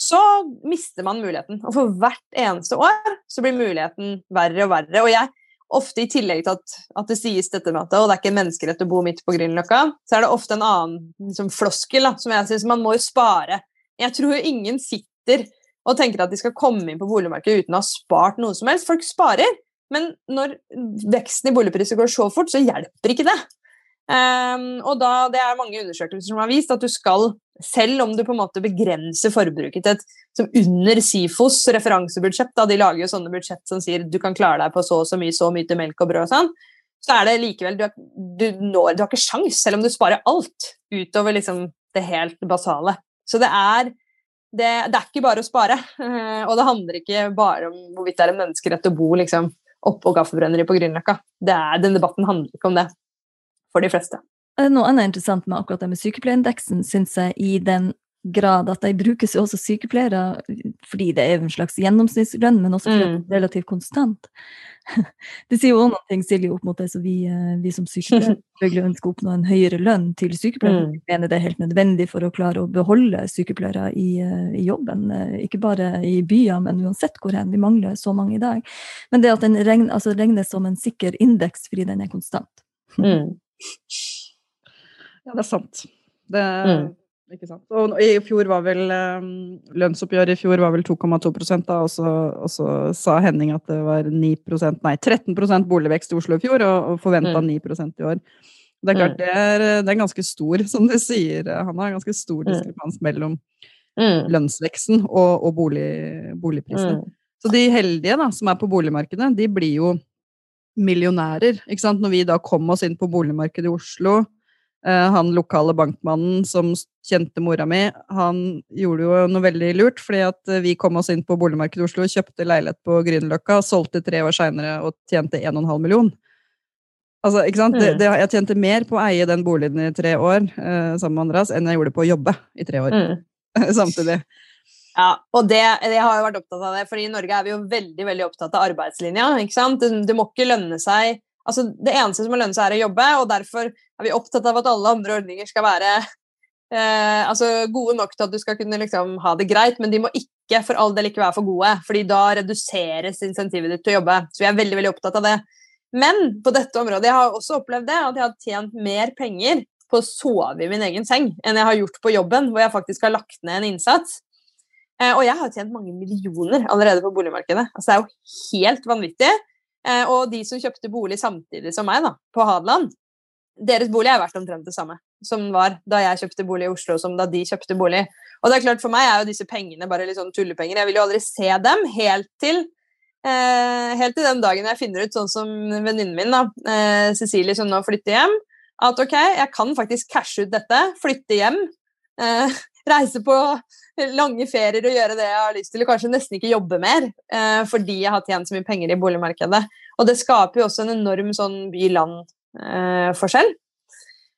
Speaker 2: Så mister man muligheten. Og for hvert eneste år så blir muligheten verre og verre. Og jeg, ofte i tillegg til at, at det sies dette med at og det er ikke en menneskerett å bo midt på Grünerløkka, så er det ofte en annen liksom, floskel da, som jeg syns man må jo spare. Jeg tror ingen sitter og tenker at de skal komme inn på boligmarkedet uten å ha spart noe som helst. Folk sparer, men når veksten i boligpriser går så fort, så hjelper ikke det. Um, og da, Det er mange undersøkelser som har vist at du skal, selv om du på en måte begrenser forbruket til et som under SIFOs referansebudsjett, da de lager jo sånne budsjett som sier du kan klare deg på så og så mye, så mye til melk og brød og sånn, så er det likevel Du, du, når, du har ikke sjans, selv om du sparer alt utover liksom det helt basale. Så det er det, det, er ikke bare å spare. Og det handler ikke bare om hvorvidt det er en menneskerett å bo liksom, oppå gaffebrenneri på Grünerløkka. Den debatten handler ikke om det for de fleste.
Speaker 3: Noe annet interessant med akkurat det med sykepleierindeksen, syns jeg, i den grad at de brukes jo også sykepleiere fordi det er en slags gjennomsnittslønn, men også fordi mm. det er relativt konstant. Det sier jo også noe, Silje, opp mot det så vi, eh, vi som sykepleiere ønsker å oppnå en høyere lønn til sykepleiere. Mm. Vi mener det er helt nødvendig for å klare å beholde sykepleiere i, eh, i, jobben. Eh, ikke bare i byer, men uansett hvor hen. Vi mangler så mange i dag. Men det at den regnes, altså regnes som en sikker indeks fordi den er konstant. Mm.
Speaker 1: Ja, det er sant. Det, mm. Ikke sant? Og i fjor var vel um, Lønnsoppgjøret i fjor var vel 2,2 da, og så, og så, sa Henning at det var 9% nei, 13% boligvekst i Oslo i fjor, og, og forventa mm. 9% i år. Det er klart, mm. det er, det er, ganske stor, som du sier, Han har ganske stor mm. diskrepans mellom mm. lønnsveksten og, og bolig, boligprisene. Mm. Så de heldige da, som er på boligmarkedet, de blir jo millionærer. ikke sant? Når vi da kom oss inn på boligmarkedet i Oslo, han lokale bankmannen som kjente mora mi, han gjorde jo noe veldig lurt, fordi at eh, vi kom oss inn på boligmarkedet i Oslo, kjøpte leilighet på Grünerløkka, solgte tre år seinere og tjente 1,5 million. Altså, ikke sant? Det, mm. det, jeg tjente mer på å eie den boligen i tre år eh, sammen med Andreas enn jeg gjorde på å jobbe i tre år mm. samtidig.
Speaker 2: Ja, og det, jeg har jo vært opptatt av det, for i Norge er vi jo veldig veldig opptatt av arbeidslinja. ikke sant? Det, det må ikke lønne seg altså Det eneste som må lønne seg, er å jobbe, og derfor er vi opptatt av at alle andre ordninger skal være eh, altså gode nok til at du skal kunne liksom ha det greit, men de må ikke for all del ikke være for gode, fordi da reduseres insentivet ditt til å jobbe. Så vi er veldig veldig opptatt av det. Men på dette området, jeg har også opplevd det, at jeg har tjent mer penger på å sove i min egen seng enn jeg har gjort på jobben, hvor jeg faktisk har lagt ned en innsats. Eh, og jeg har tjent mange millioner allerede på boligmarkedet. Altså, det er jo helt vanvittig. Eh, og de som kjøpte bolig samtidig som meg, da, på Hadeland, deres bolig er verdt omtrent det samme som var da jeg kjøpte bolig i Oslo, som da de kjøpte bolig. Og det er klart For meg er jo disse pengene bare litt sånn tullepenger. Jeg vil jo aldri se dem helt til eh, helt til den dagen jeg finner ut, sånn som venninnen min, da, eh, Cecilie, som nå flytter hjem, at ok, jeg kan faktisk cashe ut dette, flytte hjem, eh, reise på lange ferier og gjøre det jeg har lyst til, og kanskje nesten ikke jobbe mer eh, fordi jeg har tjent så mye penger i boligmarkedet. Og det skaper jo også en enorm sånn by-land-forskjell.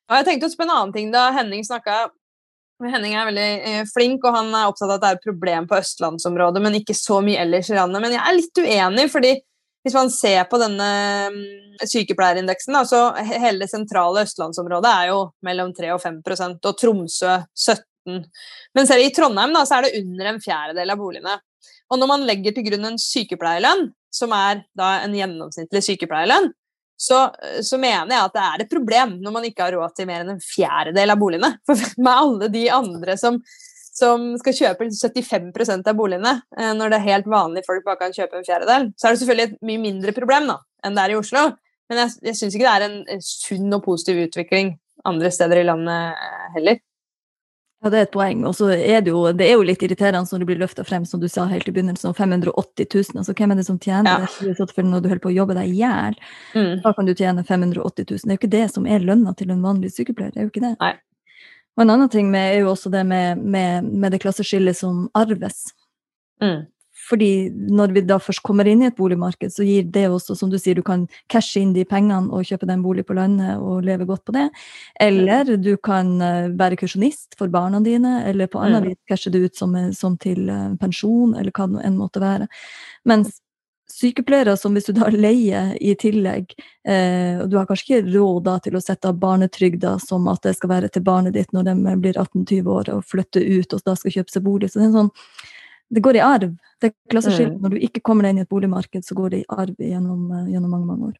Speaker 2: og jeg tenkte også på en annen ting da Henning snakka Henning er veldig eh, flink, og han er opptatt av at det er et problem på østlandsområdet, men ikke så mye ellers i landet. Men jeg er litt uenig, fordi hvis man ser på denne mm, sykepleierindeksen, så hele det sentrale østlandsområdet er jo mellom 3 og 5% og Tromsø 17 men selv i Trondheim da, så er det under en fjerdedel av boligene. Og når man legger til grunn en sykepleierlønn, som er da en gjennomsnittlig sykepleierlønn, så, så, mener jeg at det er et problem når man ikke har råd til mer enn en fjerdedel av boligene. For med alle de andre som, som skal kjøpe 75% av boligene, eh, når det er helt vanlige folk bare kan kjøpe en fjerdedel, så er det selvfølgelig et mye mindre problem da, enn det er i Oslo. Men jeg, jeg syns ikke det er en, en sunn og positiv utvikling andre steder i landet eh, heller.
Speaker 3: Ja, det er et poeng. Og så er det jo, det er jo litt irriterende når det blir løfta frem, som du sa helt i begynnelsen, 580 000. Altså, hvem er det som tjener ja. det? Når du holder på å jobbe deg i hjel, mm. da kan du tjene 580 000. Det er jo ikke det som er lønna til en vanlig sykepleier. det er jo ikke det.
Speaker 2: Nei.
Speaker 3: Og en annen ting med, er jo også det med, med, med det klasseskillet som arves.
Speaker 2: Mm.
Speaker 3: Fordi når vi da først kommer inn i et boligmarked, så gir det også, som du sier, du kan cashe inn de pengene og kjøpe deg en bolig på landet og leve godt på det. Eller du kan eh, være kursjonist for barna dine, eller på annet mm. vis cashe det ut som, som, til eh, pensjon, eller hva det enn måtte være. Mens sykepleiere som hvis du da leier i tillegg, eh, og du har kanskje ikke råd da til å sette av barnetrygda som at det skal være til barnet ditt når de blir 18-20 år og flytter ut og da skal kjøpe seg bolig. Så det er en sånn det går i arv. Det klasseskillet. Mm. Når du ikke kommer deg inn i et boligmarked, så går det i arv gjennom, eh, gjennom mange, mange år.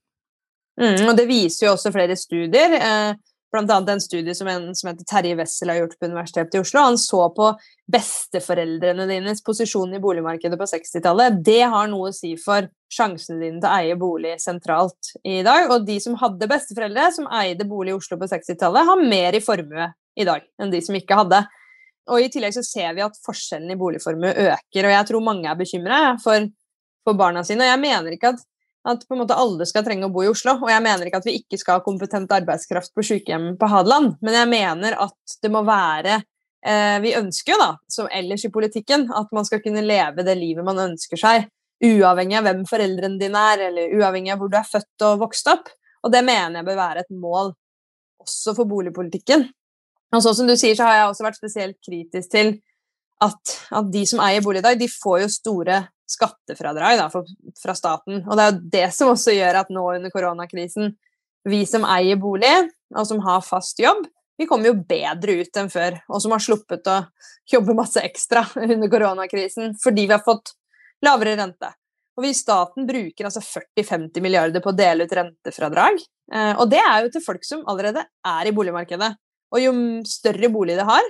Speaker 2: Mm, og det viser jo også flere studier. Eh, blant annet en studie som en som heter Terje Wessel har gjort på Universitetet i Oslo. Han så på besteforeldrene dines posisjon i boligmarkedet på 60-tallet. Det har noe å si for sjansene dine til å eie bolig sentralt i dag. Og de som hadde besteforeldre som eide bolig i Oslo på 60-tallet, har mer i formue i dag enn de som ikke hadde. Og i tillegg så ser vi at forskjellen i boligformue øker, og jeg tror mange er bekymra for, for, barna sine. Og jeg mener ikke at, at alle skal trenge å bo i Oslo, og jeg mener ikke at vi ikke skal ha kompetent arbeidskraft på sykehjem på Hadeland, men jeg mener at det må være eh, Vi ønsker jo, da, som ellers i politikken, at man skal kunne leve det livet man ønsker seg, uavhengig av hvem foreldrene dine er, eller uavhengig av hvor du er født og vokst opp. Og det mener jeg bør være et mål også for boligpolitikken. Og sånn som du sier, så har jeg også vært spesielt kritisk til at, at de som eier bolig i dag, de får jo store skattefradrag da, for, fra staten. Og det er jo det som også gjør at nå under koronakrisen, vi som eier bolig, og som har fast jobb, vi kommer jo bedre ut enn før. Og som har sluppet å jobbe masse ekstra under koronakrisen fordi vi har fått lavere rente. Og vi i staten bruker altså 40-50 milliarder på å dele ut rentefradrag. Eh, og det er jo til folk som allerede er i boligmarkedet. Og jo større bolig du har,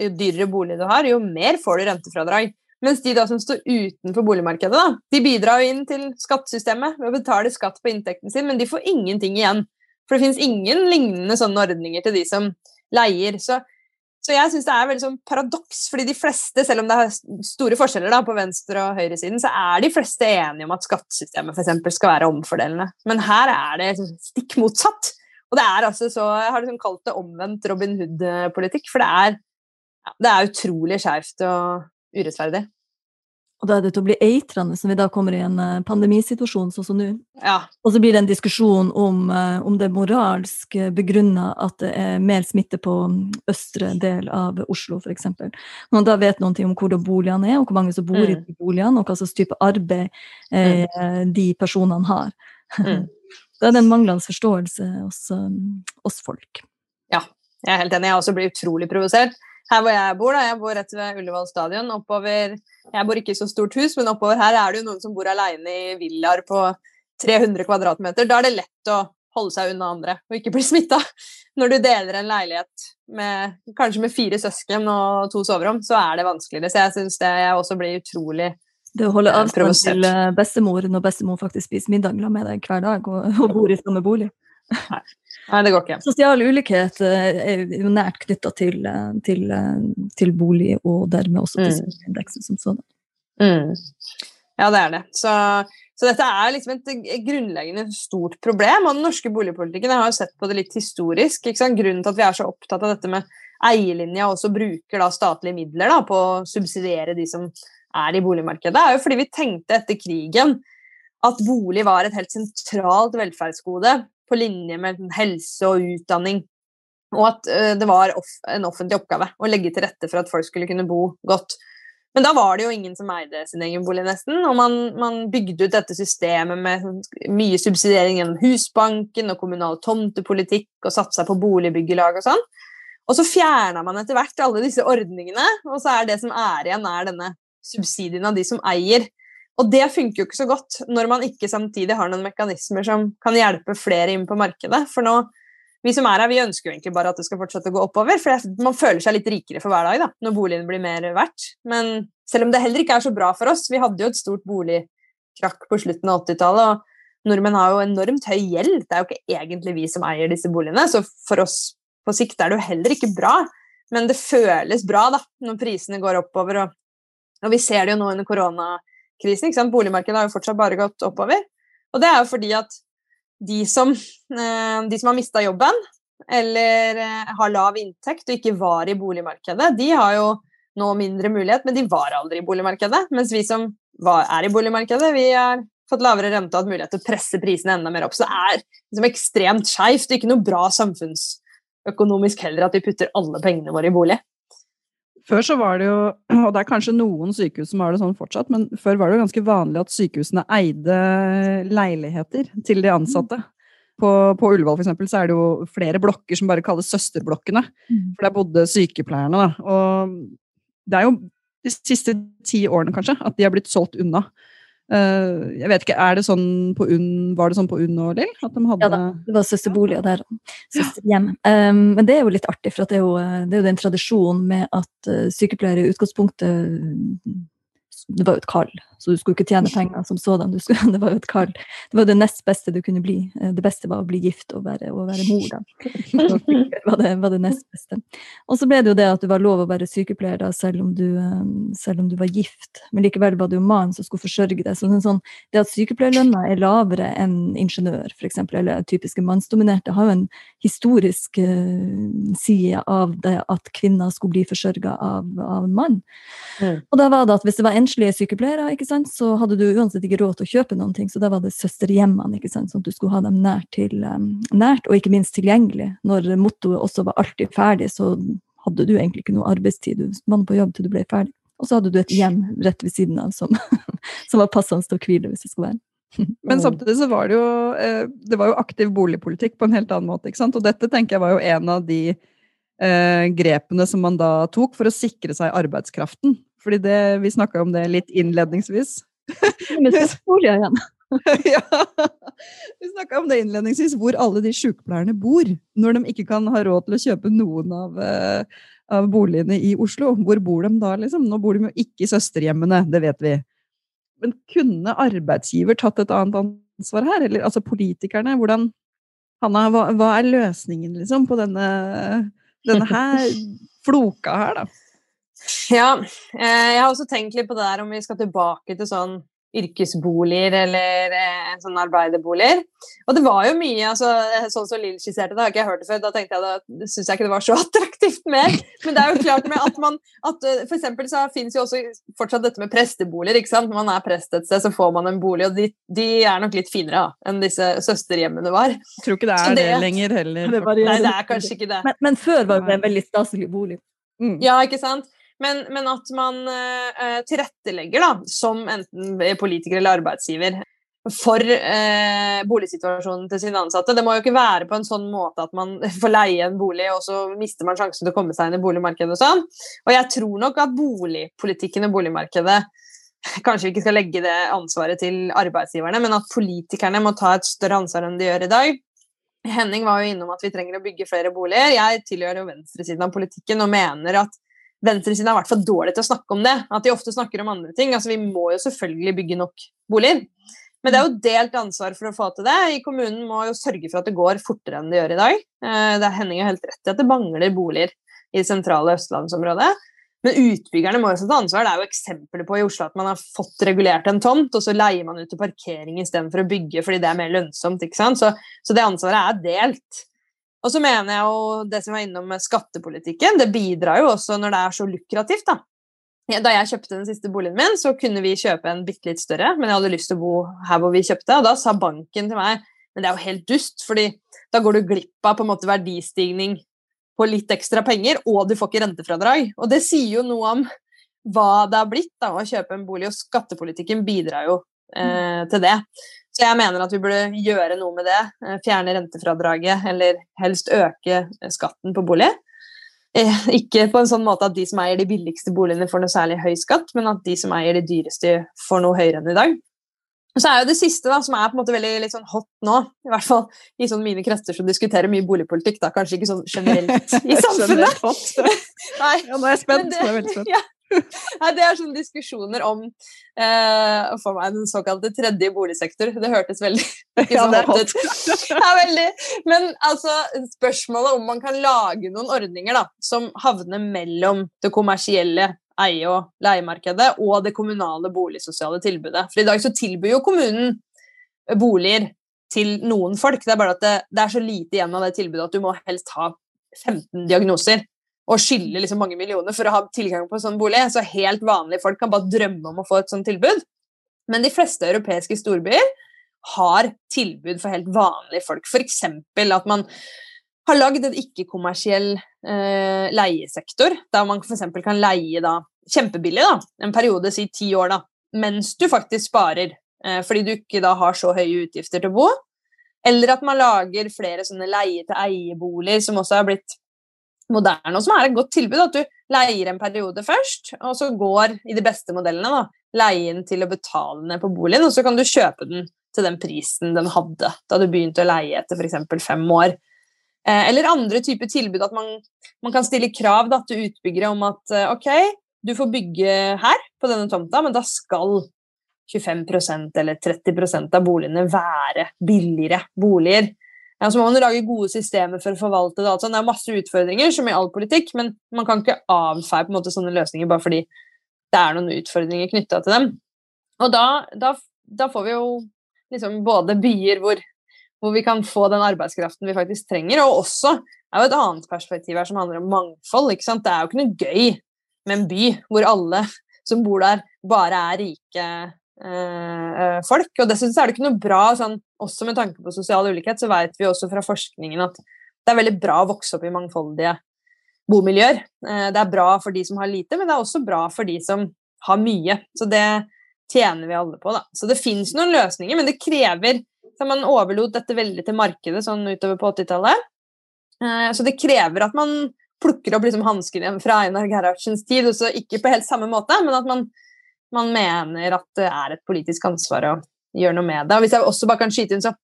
Speaker 2: jo dyrere bolig du har, jo mer får du rentefradrag. Mens de da som står utenfor boligmarkedet, da, de bidrar inn til skattesystemet ved å betale skatt på inntekten sin, men de får ingenting igjen. For det finnes ingen lignende sånne ordninger til de som leier. Så, så jeg syns det er veldig sånn paradoks, fordi de fleste, selv om det er store forskjeller da, på venstre- og høyresiden, så er de fleste enige om at skattesystemet for skal være omfordelende. Men her er det stikk motsatt. Og det er altså så Jeg har liksom kalt det omvendt Robin Hood-politikk, for det er, det er utrolig skjevt og urettferdig.
Speaker 3: Og da er det til å bli eitrende som vi da kommer i en eh, pandemisituasjon sånn som nå.
Speaker 2: Ja.
Speaker 3: Og så blir det en diskusjon om, eh, om det er moralsk begrunna at det er mer smitte på mm, østre del av Oslo, f.eks. Når man da vet noen ting om hvordan boligene er, og hvor mange som bor mm. i boligene, og hva slags type arbeid eh, mm. de personene har. Mm. Da er den en manglende forståelse hos um, oss folk.
Speaker 2: Ja, jeg er helt enig. Jeg også blir utrolig provosert. Her hvor jeg bor, da, jeg bor rett ved Ullevål stadion, oppover Jeg bor ikke i så stort hus, men oppover her er det jo noen som bor aleine i villaer på 300 kvadratmeter. Da er det lett å holde seg unna andre og ikke bli smitta. Når du deler en leilighet med, kanskje med fire søsken og to soverom, så er det vanskeligere. Så jeg syns det jeg også blir utrolig
Speaker 3: det å holde avstand til eh, bestemor når bestemor faktisk spiser middag med deg hver dag og, og bor i samme bolig.
Speaker 2: Nei. Nei. det går ikke.
Speaker 3: Sosial ulikhet eh, er jo nært knytta til, eh, til, til, bolig, og dermed også til mm. indeksen som sådan.
Speaker 2: Mm. Ja, det er det. Så, så, dette er liksom et grunnleggende stort problem. Og den norske boligpolitikken jeg har jo sett på det litt historisk. Grunnen til at vi er så opptatt av dette med eierlinja, og også bruker da statlige midler da, på å subsidiere de som er i boligmarkedet, er jo fordi vi tenkte etter krigen at bolig var et helt sentralt velferdsgode på linje med helse og utdanning. Og at uh, det var en offentlig oppgave å legge til rette for at folk skulle kunne bo godt. Men da var det jo ingen som eide sin egen bolig, nesten. Og man, man bygde ut dette systemet med sånn mye subsidiering gjennom Husbanken og kommunal tomtepolitikk og satsa på boligbyggelag og sånn. Og så fjerna man etter hvert alle disse ordningene, og så er det som er igjen, er denne subsidiene av de som eier. Og det funker jo ikke så godt når man ikke samtidig har noen mekanismer som kan hjelpe flere inn på markedet. For nå, vi som er her, vi ønsker jo egentlig bare at det skal fortsette å gå oppover. For man føler seg litt rikere for hver dag da, når boligen blir mer verdt. Men selv om det heller ikke er så bra for oss, vi hadde jo et stort boligkrakk på slutten av 80-tallet. og Nordmenn har jo enormt høy gjeld. Det er jo ikke egentlig vi som eier disse boligene. Så for oss på sikt er det jo heller ikke bra. Men det føles bra da, når prisene går oppover. Og, og vi ser det jo nå under koronakrisen. Ikke sant? Boligmarkedet har jo fortsatt bare gått oppover. Og det er jo fordi at de som, eh, de som har mista jobben, eller eh, har lav inntekt og ikke var i boligmarkedet, de har jo nå mindre mulighet, men de var aldri i boligmarkedet. Mens vi som var, er i boligmarkedet, vi har fått lavere rente og hatt mulighet til å presse prisene enda mer opp. Så det er liksom ekstremt skeivt. Ikke noe bra samfunnsøkonomisk heller at vi putter alle pengene våre i bolig.
Speaker 1: Før så var det jo, og det er kanskje noen sykehus som har det sånn fortsatt, men før var det jo ganske vanlig at sykehusene eide leiligheter til de ansatte. På, på Ullevål for eksempel, så er det jo flere blokker som bare kalles søsterblokkene.
Speaker 3: Mm.
Speaker 1: For der bodde sykepleierne. Da. Og det er jo de siste ti årene kanskje at de har blitt solgt unna. Uh, jeg vet ikke, er det sånn på UNN, Var det sånn på UNN og Lill? De hadde
Speaker 3: Ja da, det var søsterboliger der. Søsterhjem. Um, men det er jo litt artig, for det er, jo, det er jo den tradisjonen med at sykepleiere i utgangspunktet det var jo et kall, så du skulle ikke tjene penger som sådan. Skulle, det var jo et kall. Det var det nest beste du kunne bli. Eh, det beste var å bli gift og være, og være mor, da. Det var det, var det nest beste. Og så ble det jo det at du var lov å være sykepleier da, selv om du, eh, selv om du var gift. Men likevel var det jo mannen som skulle forsørge deg. Så det, sånn, det at sykepleierlønna er lavere enn ingeniør, f.eks., eller typiske mannsdominerte, har jo en historisk uh, side av det at kvinner skulle bli forsørga av, av mann. Og da var det at hvis det var enslige sykepleiere, ikke sant, så hadde du uansett ikke råd til å kjøpe noen ting, så da var det søsterhjemmene, ikke sånn at du skulle ha dem nært, til, um, nært og ikke minst tilgjengelig. Når mottoet også var alltid ferdig, så hadde du egentlig ikke noe arbeidstid. Du var på jobb til du ble ferdig. Og så hadde du et hjem rett ved siden av som, som var passende til å hvile hvis det skulle være.
Speaker 1: Men samtidig så var det jo eh, det var jo aktiv boligpolitikk på en helt annen måte. ikke sant? Og dette tenker jeg var jo en av de eh, grepene som man da tok for å sikre seg arbeidskraften. Fordi det, vi snakka om det litt innledningsvis.
Speaker 3: Igjen.
Speaker 1: ja. Vi snakka om det innledningsvis, hvor alle de sykepleierne bor. Når de ikke kan ha råd til å kjøpe noen av, uh, av boligene i Oslo. Hvor bor de da, liksom? Nå bor de jo ikke i søsterhjemmene, det vet vi. Men kunne arbeidsgiver tatt et annet ansvar her? Eller altså politikerne? Hvordan Hanna, hva, hva er løsningen, liksom, på denne, denne her floka her, da?
Speaker 2: Ja, eh, jeg har også tenkt litt på det der om vi skal tilbake til sånn yrkesboliger eller eh, sånn arbeiderboliger. Og det var jo mye, altså, sånn som Lill skisserte det, har ikke jeg hørt det før. Da tenkte jeg da syns jeg ikke det var så attraktivt mer. Men det er jo klart med at man at eh, For eksempel så finnes jo også fortsatt dette med presteboliger. ikke sant? Når man er prest et sted, så får man en bolig, og de, de er nok litt finere da, enn disse søsterhjemmene var.
Speaker 1: Jeg tror ikke det er det, det, lenger heller.
Speaker 2: Det nei, det er kanskje ikke det.
Speaker 3: Men, men før var det en veldig staselig bolig.
Speaker 2: Mm. Ja, ikke sant? Men, men at man uh, tilrettelegger, da, som enten politiker eller arbeidsgiver, for uh, boligsituasjonen til sine ansatte. Det må jo ikke være på en sånn måte at man får leie en bolig, og så mister man sjansen til å komme seg inn i boligmarkedet og sånn. Og jeg tror nok at boligpolitikken og boligmarkedet Kanskje vi ikke skal legge det ansvaret til arbeidsgiverne, men at politikerne må ta et større ansvar enn de gjør i dag. Henning var jo innom at vi trenger å bygge flere boliger. Jeg tilhører jo venstresiden av politikken og mener at venstresiden er i hvert fall dårlig til å snakke om det. At de ofte snakker om andre ting. Altså, vi må jo selvfølgelig bygge nok boliger. Men det er jo delt ansvar for å få til det. I kommunen må jo sørge for at det går fortere enn det gjør i dag. Eh, det er Henning helt rett i at det mangler boliger i det sentrale østlandsområdet. Men utbyggerne må jo ta ansvar. Det er jo eksempler på i Oslo at man har fått regulert en tomt, og så leier man ut til parkering istedenfor å bygge fordi det er mer lønnsomt. ikke sant? Så, så det ansvaret er delt. Og så mener jeg jo det som var innom skattepolitikken, det bidrar jo også når det er så lukrativt, da. Da jeg kjøpte den siste boligen min, så kunne vi kjøpe en bitte litt større, men jeg hadde lyst til å bo her hvor vi kjøpte, og da sa banken til meg men det er jo helt dust, fordi da går du glipp av på en måte verdistigning på litt ekstra penger, og du får ikke rentefradrag. Og det sier jo noe om hva det har blitt da, å kjøpe en bolig, og skattepolitikken bidrar jo eh, til det. Så jeg mener at vi burde gjøre noe med det. Eh, fjerne rentefradraget, eller helst øke skatten på bolig. eh, ikke på en sånn måte at de som eier de billigste boligene, får noe særlig høy skatt, men at de som eier de dyreste, får noe høyere enn i dag. Så er jo det siste, da, som er på en måte veldig sånn hot nå, i hvert fall i sånn mine krefter som diskuterer mye boligpolitikk, da, kanskje ikke sånn generelt i samfunnet.
Speaker 1: Nei, ja, nå er jeg spent. Det. Ja.
Speaker 2: Nei, det er sånne diskusjoner om eh, for meg den såkalte tredje boligsektor. Det hørtes veldig ikke ja, hot ut. Ja, veldig. Men altså, spørsmålet om man kan lage noen ordninger da, som havner mellom det kommersielle eie- og leiemarkedet og det kommunale boligsosiale tilbudet. For i dag så tilbyr jo kommunen boliger til noen folk. Det er bare at det, det er så lite igjen av det tilbudet at du må helst ha 15 diagnoser og skylde liksom mange millioner for å ha tilgang på en sånn bolig. Så helt vanlige folk kan bare drømme om å få et sånt tilbud. Men de fleste europeiske storbyer har tilbud for helt vanlige folk. F.eks. at man har lagd en ikke-kommersiell eh, leiesektor, der man f.eks. kan leie da, kjempebillig da, en periode, si ti år, da, mens du faktisk sparer, eh, fordi du ikke da har så høye utgifter til å bo. Eller at man lager flere sånne leie-til-eie-boliger, som også har blitt moderne, og som er et godt tilbud. At du leier en periode først, og så går, i de beste modellene, da, leien til å betale ned på boligen, og så kan du kjøpe den til den prisen den hadde da du begynte å leie etter f.eks. fem år. Eh, eller andre typer tilbud, at man, man kan stille krav da, til utbyggere om at eh, ok, du får bygge her på denne tomta, men da skal 25% eller 30% av boligene være billigere boliger. Ja, så må man lage gode systemer for å forvalte det. Altså, det er masse utfordringer, som i all politikk, men man kan ikke avfeie på en måte sånne løsninger bare fordi det er noen utfordringer knytta til dem. Og da, da, da, får vi jo liksom både byer hvor hvor vi kan få den arbeidskraften vi faktisk trenger. Og også er jo et annet perspektiv her som handler om mangfold. ikke sant? Det er jo ikke noe gøy med en by hvor alle som bor der, bare er rike øh, folk. Og dessuten er det ikke noe bra, sånn, også med tanke på sosial ulikhet, så vet vi også fra forskningen at det er veldig bra å vokse opp i mangfoldige bomiljøer. Eh, det er bra for de som har lite, men det er også bra for de som har mye. Så det tjener vi alle på, da. Så det fins noen løsninger, men det krever så man overlot dette veldig til markedet sånn utover på 80-tallet. Eh, så det krever at man plukker opp liksom hansken fra Einar Gerhardsens tid, også ikke på helt samme måte, men at man, man, mener at det er et politisk ansvar å gjøre noe med det. Og hvis jeg også bare kan skyte inn, så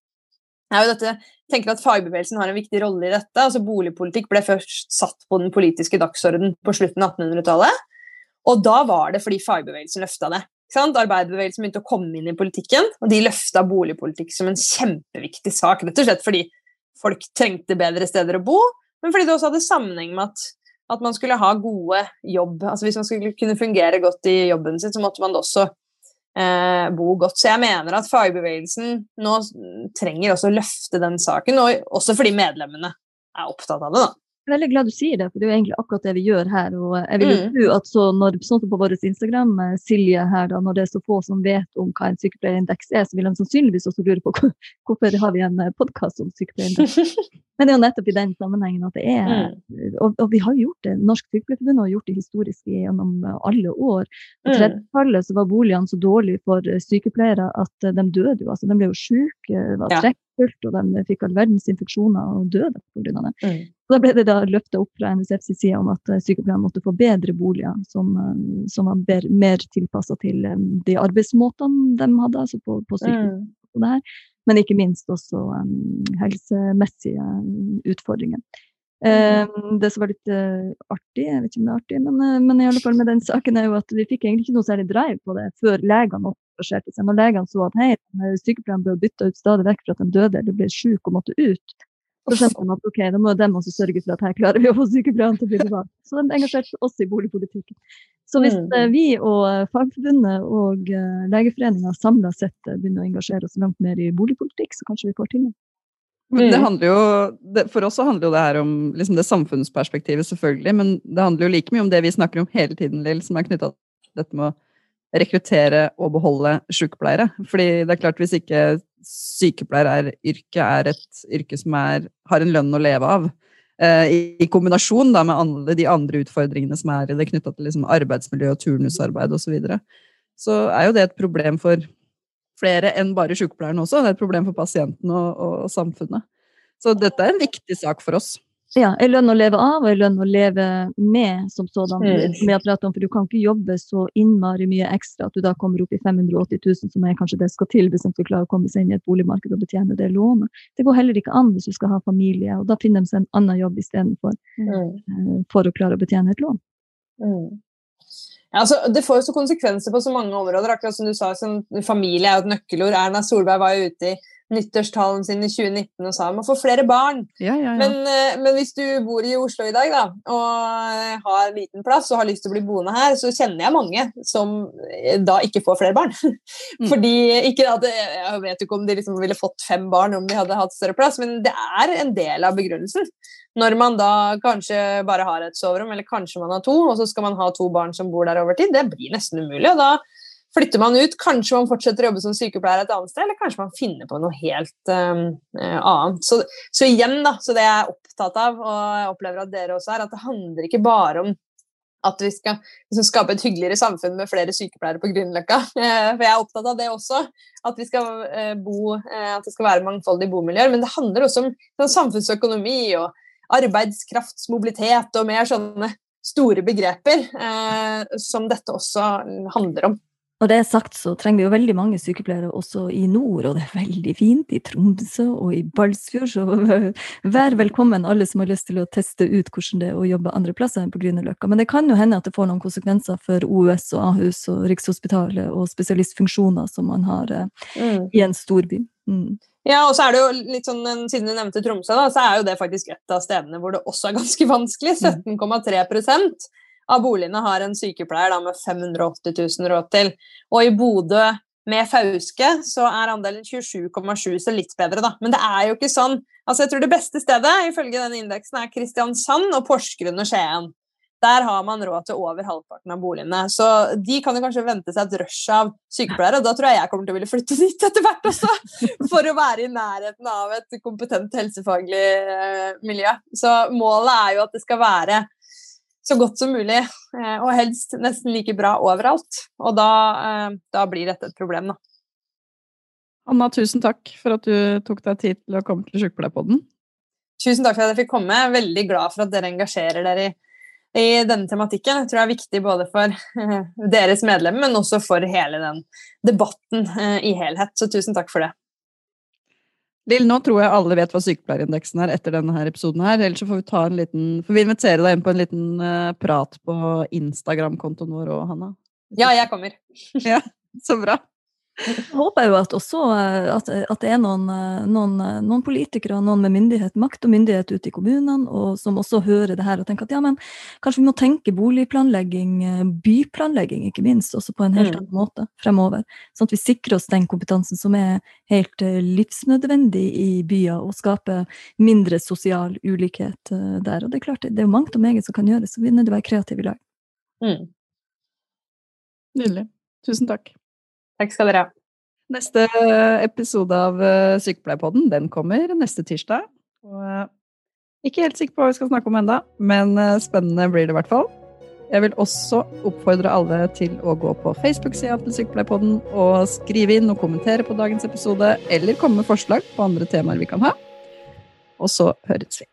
Speaker 2: er jo dette tenker at Fagbevegelsen har en viktig rolle i dette. altså Boligpolitikk ble først satt på den politiske dagsorden på slutten av 1800-tallet. Og da var det fordi fagbevegelsen løfta det. Arbeiderbevegelsen begynte å komme inn i politikken, og de løfta boligpolitikk som en kjempeviktig sak. Rett og slett fordi folk trengte bedre steder å bo, men fordi det også hadde sammenheng med at, at man skulle ha gode jobb. Altså Hvis man skulle kunne fungere godt i jobben sin, så måtte man også eh, bo godt. Så jeg mener at fagbevegelsen nå trenger også å løfte den saken, og også fordi medlemmene er opptatt av det. da.
Speaker 3: Jeg er veldig glad du sier det, for det er jo egentlig akkurat det vi gjør her. og jeg vil mm. tro at så når, sånn som på vår Instagram, eh, Silje her, da, når det er så få som vet om hva en sykepleierindeks er, så vil de sannsynligvis også lure på hvorfor har vi en eh, podkast om sykepleierindeks. Men det er jo nettopp i den sammenhengen at det er mm. og, og, vi har gjort det. Norsk Sykepleierforbund har gjort det historisk gjennom alle år. På 30-tallet mm. var boligene så dårlige for sykepleiere at de døde jo. altså De ble jo syke, var trekkfullt, og de fikk all verdens infeksjoner og døde pga. det. Mm. Og da ble det da løfta opp fra NSFs side om at eh, sykepleierne måtte få bedre boliger som, eh, som var ber, mer tilpassa til um, de arbeidsmåtene de hadde altså på, på sykehus. Mm. Men ikke minst også um, helsemessige utfordringer. Um, det som var litt uh, artig, jeg vet ikke om det er artig, men, uh, men, i alle fall med den saken er jo at vi fikk egentlig ikke noe særlig drive på det før legene engasjerte seg. Når legene så at hei, sykepleierne ble bytta ut stadig vekk for at de døde eller ble syke og måtte ut, så skjønte de at ok, da må de også sørge for at her klarer vi å få sykepleierne til å bli bevart. Så de engasjerte oss i boligpolitikken. Så hvis mm. eh, vi og eh, Fagforbundet og uh, Legeforeninga samla sett begynner å engasjere oss langt mer i boligpolitikk, så kanskje vi får til noe.
Speaker 1: Men det mm. handler jo, For oss så handler jo det her om liksom det samfunnsperspektivet, selvfølgelig. Men det handler jo like mye om det vi snakker om hele tiden, Lill, som er knytta til dette med å rekruttere og beholde sykepleiere. Fordi det er klart, hvis ikke sykepleieryrket er et yrke som er, har en lønn å leve av. Eh, i, kombinasjon da, med alle de andre utfordringene som er i det knytta til liksom, arbeidsmiljø og turnusarbeid osv. Så, så er jo det et problem for flere enn bare sykepleierne også. Det er et problem for pasienten og, og, og samfunnet. Så dette er en viktig sak for oss.
Speaker 3: Ja, en lønn å leve av og en lønn å leve med som sådan.
Speaker 2: Mm.
Speaker 3: Som jeg prater om, for du kan ikke jobbe så innmari mye ekstra at du da kommer opp i 580 000, som er kanskje det skal til hvis en skal klare å komme seg inn i et boligmarked og betjene det lånet. Det går heller ikke an hvis du skal ha familie, og da finner de seg en annen jobb istedenfor
Speaker 2: Mm.
Speaker 3: eh, for å klare å betjene et lån.
Speaker 2: Mm. Ja, altså, det får jo så konsekvenser på så mange områder. akkurat som du sa, som Familie er jo et nøkkelord. Erna Solberg var jo ute i nyttårstalen sin i 2019 og sa å få flere barn.
Speaker 1: Ja, ja, ja.
Speaker 2: Men, eh, men hvis du bor i Oslo i dag da, og har liten plass og har lyst til å bli boende her, så kjenner jeg mange som eh, da ikke får flere barn.
Speaker 1: Mm.
Speaker 2: Fordi, ikke at, Jeg vet ikke om de liksom ville fått fem barn om de hadde hatt større plass, men det er en del av begrunnelsen. Når man da kanskje bare har et soverom, eller kanskje man har to, og så skal man ha to barn som bor der over tid, det blir nesten umulig. og da flytter man ut. Kanskje man fortsetter å jobbe som sykepleier et annet sted, eller kanskje man finner på noe helt um, annet. Så, så igjen, da, så det jeg er opptatt av, og jeg opplever at dere også er, at det handler ikke bare om at vi skal liksom, skape et hyggeligere samfunn med flere sykepleiere på Grünerløkka. Eh, for jeg er opptatt av det også. At, vi skal, eh, bo, at det skal være mangfoldige bomiljøer. Men det handler også om sånn, samfunnsøkonomi og arbeidskraftsmobilitet og mer sånne store begreper som dette også handler om.
Speaker 3: Når det er sagt, så trenger vi jo veldig mange sykepleiere også i nord, og det er veldig fint i Tromsø og i Balsfjord, så vær velkommen alle som har lyst til å teste ut hvordan det er å jobbe andre plasser enn på Grünerløkka. Men det kan jo hende at det får noen konsekvenser for OUS og Ahus og Rikshospitalet og spesialistfunksjoner som man har eh,
Speaker 2: Mm.
Speaker 3: i en storby. Mm.
Speaker 2: Ja, og så er det jo litt sånn, Siden du nevnte Tromsø, da, så er jo det faktisk et av stedene hvor det også er ganske vanskelig. 17,3 av boligene har en sykepleier da, med 580 000 råd til. Og i Bodø med Fauske så er andelen 27,7, så litt bedre, da. Men det er jo ikke sånn. Altså, jeg tror det beste stedet ifølge denne indeksen er Kristiansand og Porsgrunn og Skien. Der har man råd til over halvparten av boligene. Så de kan jo kanskje vente seg et rush av sykepleiere, og da tror jeg jeg kommer til å ville flytte dit etter hvert også, for å være i nærheten av et kompetent helsefaglig eh, miljø. Så målet er jo at det skal være så godt som mulig, eh, og helst nesten like bra overalt. Og da, eh, da blir dette et problem, da.
Speaker 1: Anna, tusen takk for at du tok deg tid til å komme til Sjukepleierpodden.
Speaker 2: Tusen takk for at jeg fikk komme. Veldig glad for at dere engasjerer dere i, i denne tematikken. Jeg tror det er viktig både for eh, deres medlemmer, men også for hele den debatten i helhet. Så tusen takk for det.
Speaker 1: Lill, nå tror jeg alle vet hva sykepleierindeksen er etter denne her episoden her. Ellers så får vi ta en liten Får vi invitere deg inn på en liten eh, prat på Instagram-kontoen vår òg, Hanna?
Speaker 2: Ja, jeg kommer.
Speaker 1: ja, Så bra.
Speaker 3: Jeg håper jo at også eh, at, at det er noen, eh, noen, eh, noen politikere og noen med myndighet, makt og myndighet ute i kommunene, og som også hører det her og tenker at ja, men kanskje vi må tenke boligplanlegging, byplanlegging ikke minst, også på en helt
Speaker 2: Mm.
Speaker 3: annen måte fremover. Sånn at vi sikrer oss den kompetansen som er helt livsnødvendig i byer, og skaper mindre sosial ulikhet der. Og det er klart, det er jo mangt og meget som kan gjøres, så vi er nødt til å være kreative i lag.
Speaker 2: Mm.
Speaker 1: Nydelig. Tusen takk.
Speaker 2: Takk skal dere ha.
Speaker 1: Neste episode av eh, Sykepleierpodden den kommer neste tirsdag. Og eh, ikke helt sikker på hva vi skal snakke om enda, men eh, spennende blir det i hvert fall. Jeg vil også oppfordre alle til å gå på Facebook-sida til Sykepleierpodden og skrive inn og kommentere på dagens episode, eller komme med forslag på andre temaer vi kan ha. Og så høres vi.